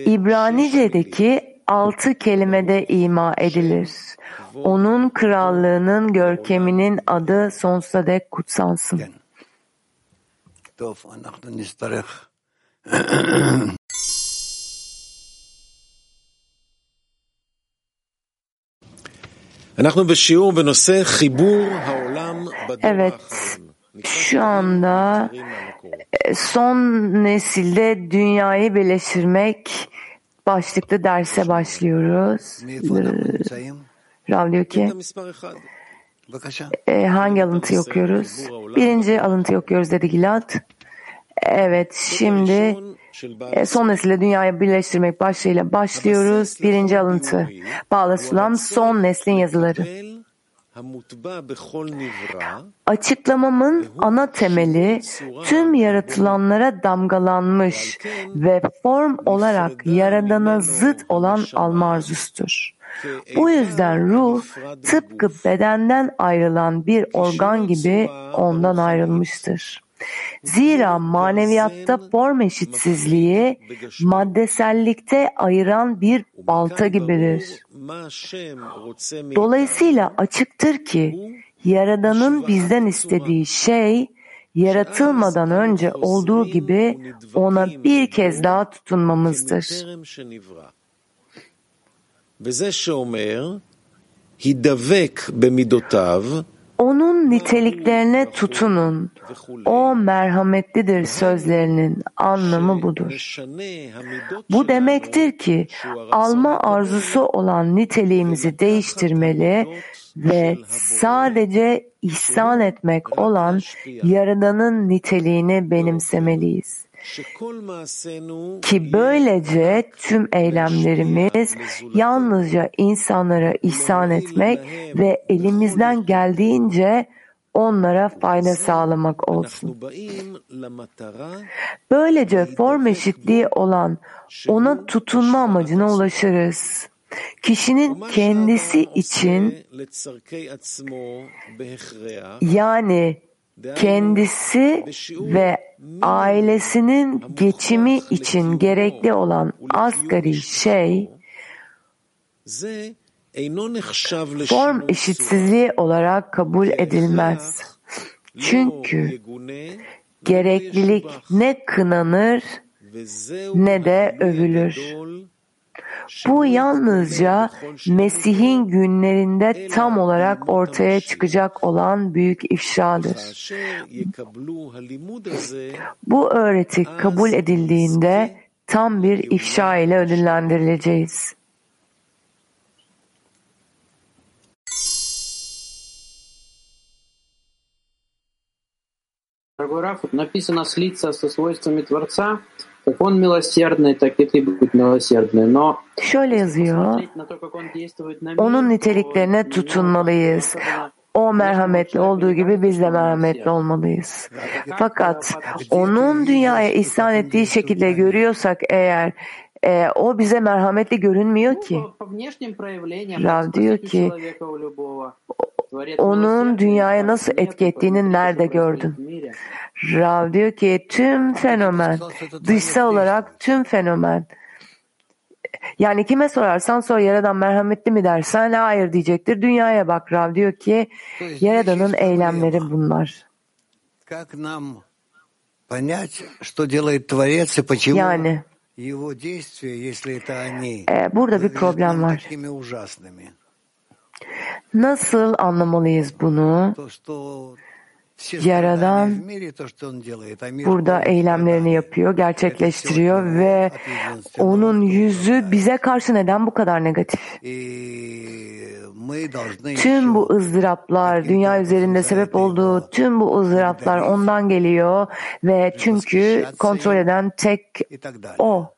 İbranice'deki altı kelimede ima edilir. Onun krallığının görkeminin adı sonsuza dek kutsansın. Evet, şu anda son nesilde dünyayı birleştirmek başlıklı derse başlıyoruz. Rav diyor ki e, hangi alıntıyı okuyoruz? Birinci alıntıyı okuyoruz dedi Gilad. Evet şimdi e, son nesille dünyayı birleştirmek başlığıyla başlıyoruz. Birinci alıntı. Bağlasılan son neslin yazıları. Açıklamamın ana temeli tüm yaratılanlara damgalanmış ve form olarak yaradana zıt olan alma arzusudur. Bu yüzden ruh tıpkı bedenden ayrılan bir organ gibi ondan ayrılmıştır. Zira maneviyatta form eşitsizliği maddesellikte ayıran bir balta gibidir. Dolayısıyla açıktır ki Yaradan'ın bizden istediği şey yaratılmadan önce olduğu gibi ona bir kez daha tutunmamızdır. Onun niteliklerine tutunun. O merhametlidir sözlerinin anlamı budur. Bu demektir ki alma arzusu olan niteliğimizi değiştirmeli ve sadece ihsan etmek olan Yaradan'ın niteliğini benimsemeliyiz. Ki böylece tüm eylemlerimiz yalnızca insanlara ihsan etmek ve elimizden geldiğince onlara fayda sağlamak olsun. Böylece form eşitliği olan ona tutunma amacına ulaşırız. Kişinin kendisi için yani kendisi ve ailesinin geçimi için gerekli olan asgari şey form eşitsizliği olarak kabul edilmez. Çünkü gereklilik ne kınanır ne de övülür. Bu yalnızca Mesih'in günlerinde tam olarak ortaya çıkacak olan büyük ifşadır. Bu öğreti kabul edildiğinde tam bir ifşa ile ödüllendirileceğiz. Дорогой Раф, написано слиться со свойствами Творца, как он милосердный, так и ты будь милосердный. Но Şöyle yazıyor, onun niteliklerine tutunmalıyız. O merhametli olduğu gibi biz de merhametli olmalıyız. Fakat onun dünyaya ihsan ettiği şekilde görüyorsak eğer e, o bize merhametli görünmüyor ki. Rav diyor ki onun dünyaya nasıl etki ettiğini nerede gördün? Rav diyor ki tüm fenomen, dışsal olarak tüm fenomen yani kime sorarsan sor Yaradan merhametli mi dersen hayır diyecektir. Dünyaya bak Rav diyor ki Yaradan'ın eylemleri bunlar. Yani e, burada bir problem var. Nasıl anlamalıyız bunu? Yaradan burada eylemlerini yapıyor, gerçekleştiriyor ve onun yüzü bize karşı neden bu kadar negatif? Tüm bu ızdıraplar, dünya üzerinde sebep olduğu tüm bu ızdıraplar ondan geliyor ve çünkü kontrol eden tek o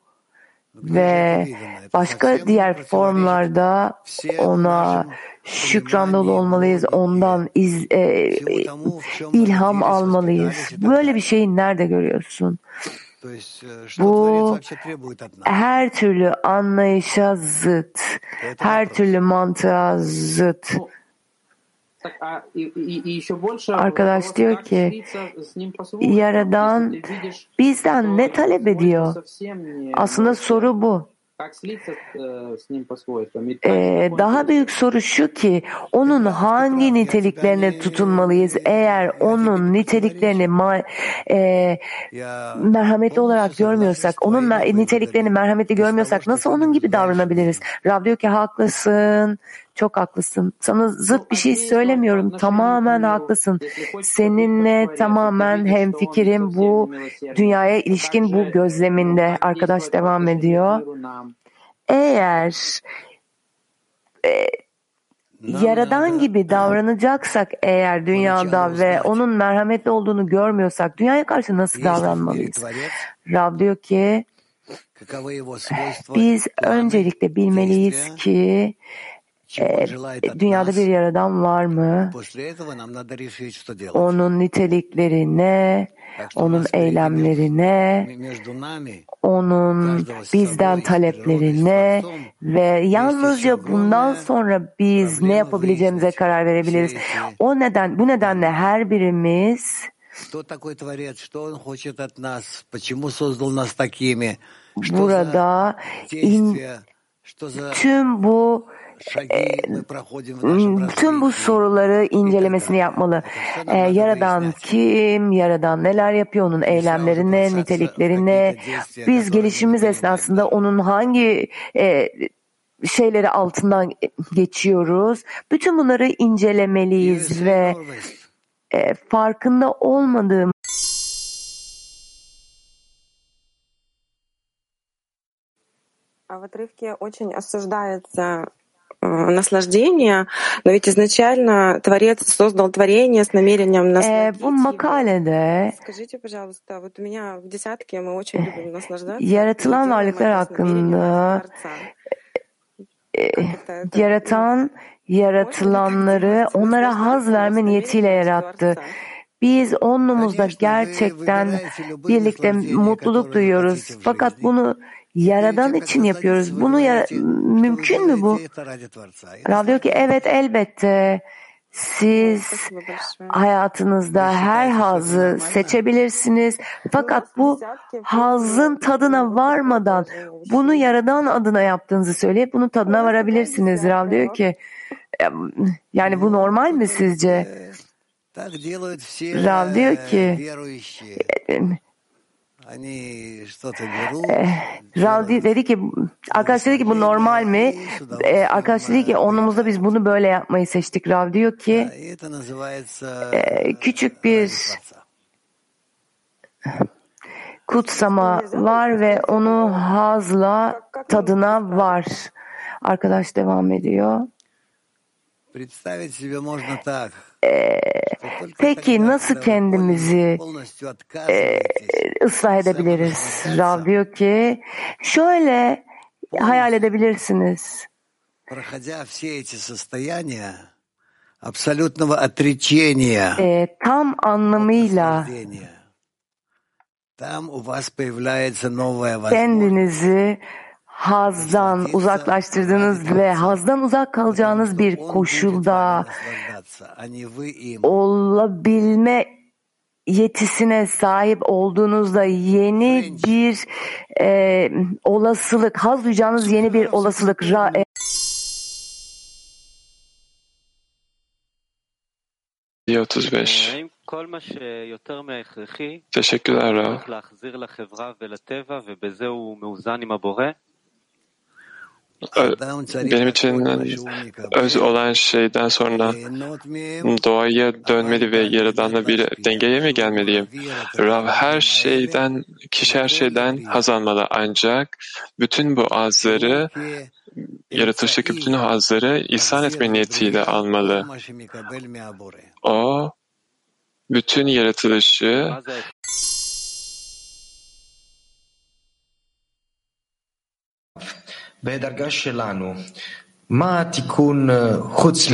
ve başka diğer formlarda ona şükran dolu olmalıyız, ondan iz, e, ilham almalıyız. Böyle bir şeyi nerede görüyorsun? Bu her türlü anlayışa zıt, her türlü mantığa zıt. Arkadaş diyor ki Yaradan bizden ne talep ediyor? Aslında soru bu. Ee, daha büyük soru şu ki onun hangi niteliklerine tutunmalıyız? eğer onun niteliklerini ma- e, merhametli olarak görmüyorsak onun niteliklerini merhametli görmüyorsak nasıl onun gibi davranabiliriz? Rab diyor ki haklısın çok haklısın. Sana zıt bir şey söylemiyorum. Tamamen haklısın. Seninle tamamen hemfikirim bu dünyaya ilişkin bu gözleminde. Arkadaş devam ediyor. Eğer e, Yaradan gibi davranacaksak eğer dünyada ve onun merhametli olduğunu görmüyorsak dünyaya karşı nasıl davranmalıyız? Rab diyor ki biz öncelikle bilmeliyiz ki e, dünyada bir yaradan var mı? Onun niteliklerine, onun eylemlerine, onun bizden taleplerine ve yalnızca bundan sonra biz ne yapabileceğimize karar verebiliriz. O neden, bu nedenle her birimiz burada in, tüm bu tüm bu soruları incelemesini yapmalı. Ee, yaradan kim, Yaradan neler yapıyor, onun eylemlerine, niteliklerine, biz gelişimimiz esnasında onun hangi e, şeyleri altından geçiyoruz. Bütün bunları incelemeliyiz ve e, farkında olmadığım В отрывке очень осуждается наслаждение, но ведь изначально Творец создал творение с намерением насладиться. Bu makalede Скажите, пожалуйста, вот у меня в десятке мы очень любим наслаждаться. yaratılan varlıklar hakkında yaratan yaratılanları onlara haz verme niyetiyle yarattı. Biz onumuzda gerçekten birlikte mutluluk duyuyoruz. Fakat bunu Yaradan için yapıyoruz. Bunu ya, mümkün mü bu? Rab diyor ki evet elbette. Siz hayatınızda her hazı seçebilirsiniz. Fakat bu hazın tadına varmadan bunu yaradan adına yaptığınızı söyleyip bunun tadına varabilirsiniz. Rab diyor ki yani bu normal mi sizce? Rab diyor ki Rav dedi ki arkadaş dedi ki bu normal mi? Ee, arkadaş dedi ki onumuzda biz bunu böyle yapmayı seçtik. Rav diyor ki e, küçük bir kutsama var ve onu hazla tadına var. Arkadaş devam ediyor. Ee, peki nasıl kendimizi e, ıslah edebiliriz? Rav diyor ki şöyle hayal edebilirsiniz. E, tam anlamıyla kendinizi hazdan uzaklaştırdığınız ve hazdan uzak kalacağınız bir koşulda olabilme yetisine sahip olduğunuzda yeni bir e, olasılık, haz duyacağınız yeni bir olasılık ra, e, 35 Teşekkürler Rav. Benim için öz olan şeyden sonra doğaya dönmeli ve yaradanla bir dengeye mi gelmeliyim? Rav her şeyden, kişi her şeyden haz almalı ancak bütün bu azları yaratılıştaki bütün hazları ihsan etme niyetiyle almalı. O bütün yaratılışı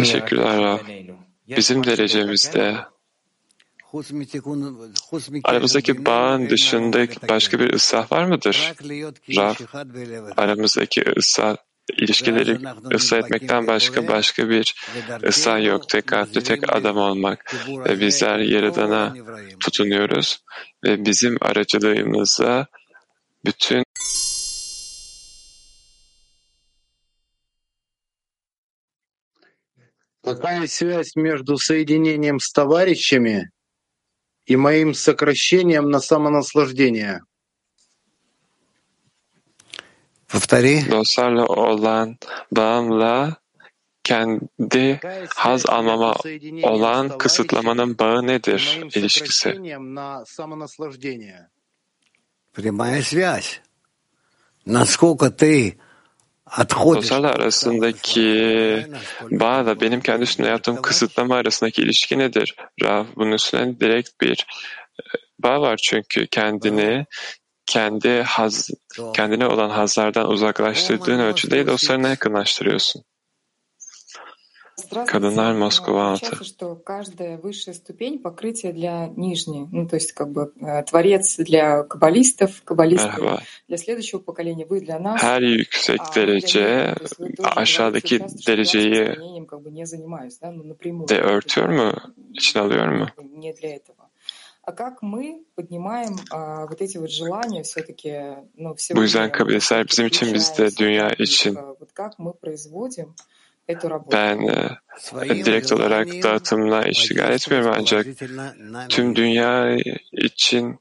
Teşekkürler Rab. Bizim derecemizde aramızdaki bağın dışında başka bir ıslah var mıdır? Rab, aramızdaki ıslah ilişkileri ıslah etmekten başka başka bir ıslah yok. Tek kalpli tek adam olmak. Ve bizler Yaradan'a tutunuyoruz. Ve bizim aracılığımızla bütün Какая связь между соединением с товарищами и моим сокращением на самонаслаждение? Olan bağımla kendi haz almama olan kısıtlamanın bağı nedir ilişkisi? Прямая связь. Насколько ты Dostlarla arasındaki bağla benim kendi üstümde yaptığım kısıtlama arasındaki ilişki nedir? Rav bunun üstüne direkt bir bağ var çünkü kendini kendi haz, kendine olan hazlardan uzaklaştırdığın ölçüde dostlarına yakınlaştırıyorsun. Kadınlar Moskova 6. что каждая высшая ступень покрытие для нижней. Ну, то есть, как бы, творец для каббалистов, каббалисты Merhaba. для следующего поколения, вы для нас. Her yüksek derece aşağıdaki dereceyi как бы, не занимаюсь, да, ну, напрямую. de örtüyor mu? İçine alıyor mu? Не для этого. А как мы поднимаем а, вот эти вот желания все-таки, ну, Bu yüzden kabilesler bizim için biz de dünya için вот как мы производим? Ben e, direkt olarak dağıtımla iştigal etmiyorum ancak tüm dünya için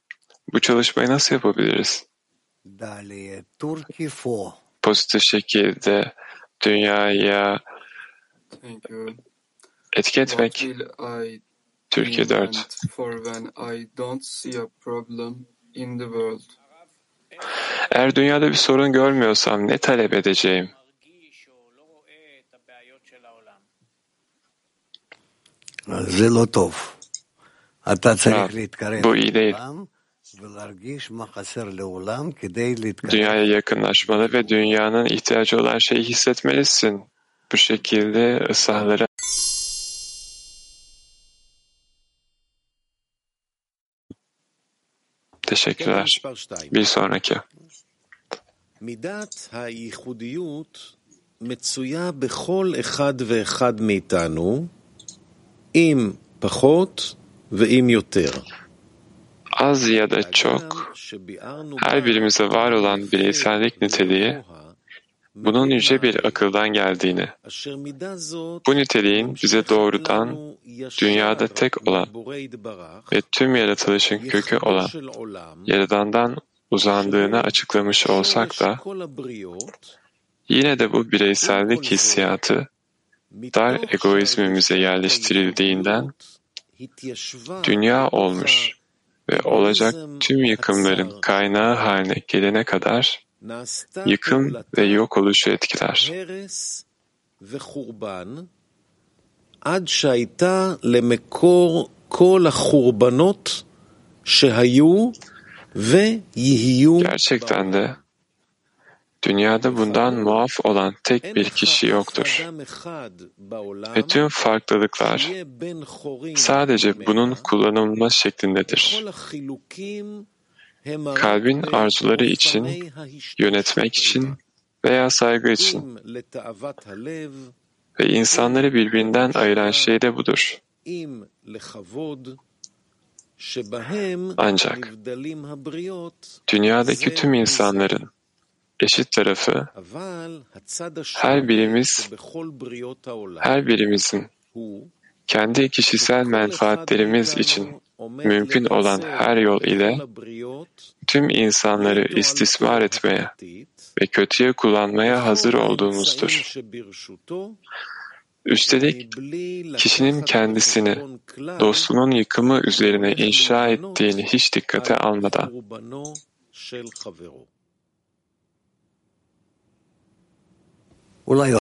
bu çalışmayı nasıl yapabiliriz? Pozitif şekilde dünyaya etki etmek. Türkiye 4. Eğer dünyada bir sorun görmüyorsam ne talep edeceğim? Bu iyi değil. Dünyaya yakınlaşmalı ve dünyanın ihtiyacı olan şeyi hissetmelisin. Bu şekilde ıslahlara Teşekkürler. Bir sonraki. Midat ha-yichudiyut metsuya bechol echad ve echad meitanu im pachot ve im yoter. Az ya da çok her birimize var olan bireysellik niteliği bunun yüce bir akıldan geldiğini, bu niteliğin bize doğrudan dünyada tek olan ve tüm yaratılışın kökü olan Yaradan'dan uzandığını açıklamış olsak da, yine de bu bireysellik hissiyatı dar egoizmimize yerleştirildiğinden dünya olmuş ve olacak tüm yıkımların kaynağı haline gelene kadar yıkım ve yok oluşu etkiler. הרס וחורבן, עד שהייתה למקור כל החורבנות שהיו ויהיו Gerçekten de Dünyada bundan muaf olan tek bir kişi yoktur. Ve tüm farklılıklar sadece bunun kullanılma şeklindedir. Kalbin arzuları için, yönetmek için veya saygı için ve insanları birbirinden ayıran şey de budur. Ancak dünyadaki tüm insanların eşit tarafı her birimiz her birimizin kendi kişisel menfaatlerimiz için mümkün olan her yol ile tüm insanları istismar etmeye ve kötüye kullanmaya hazır olduğumuzdur. Üstelik kişinin kendisini dostunun yıkımı üzerine inşa ettiğini hiç dikkate almadan Well, I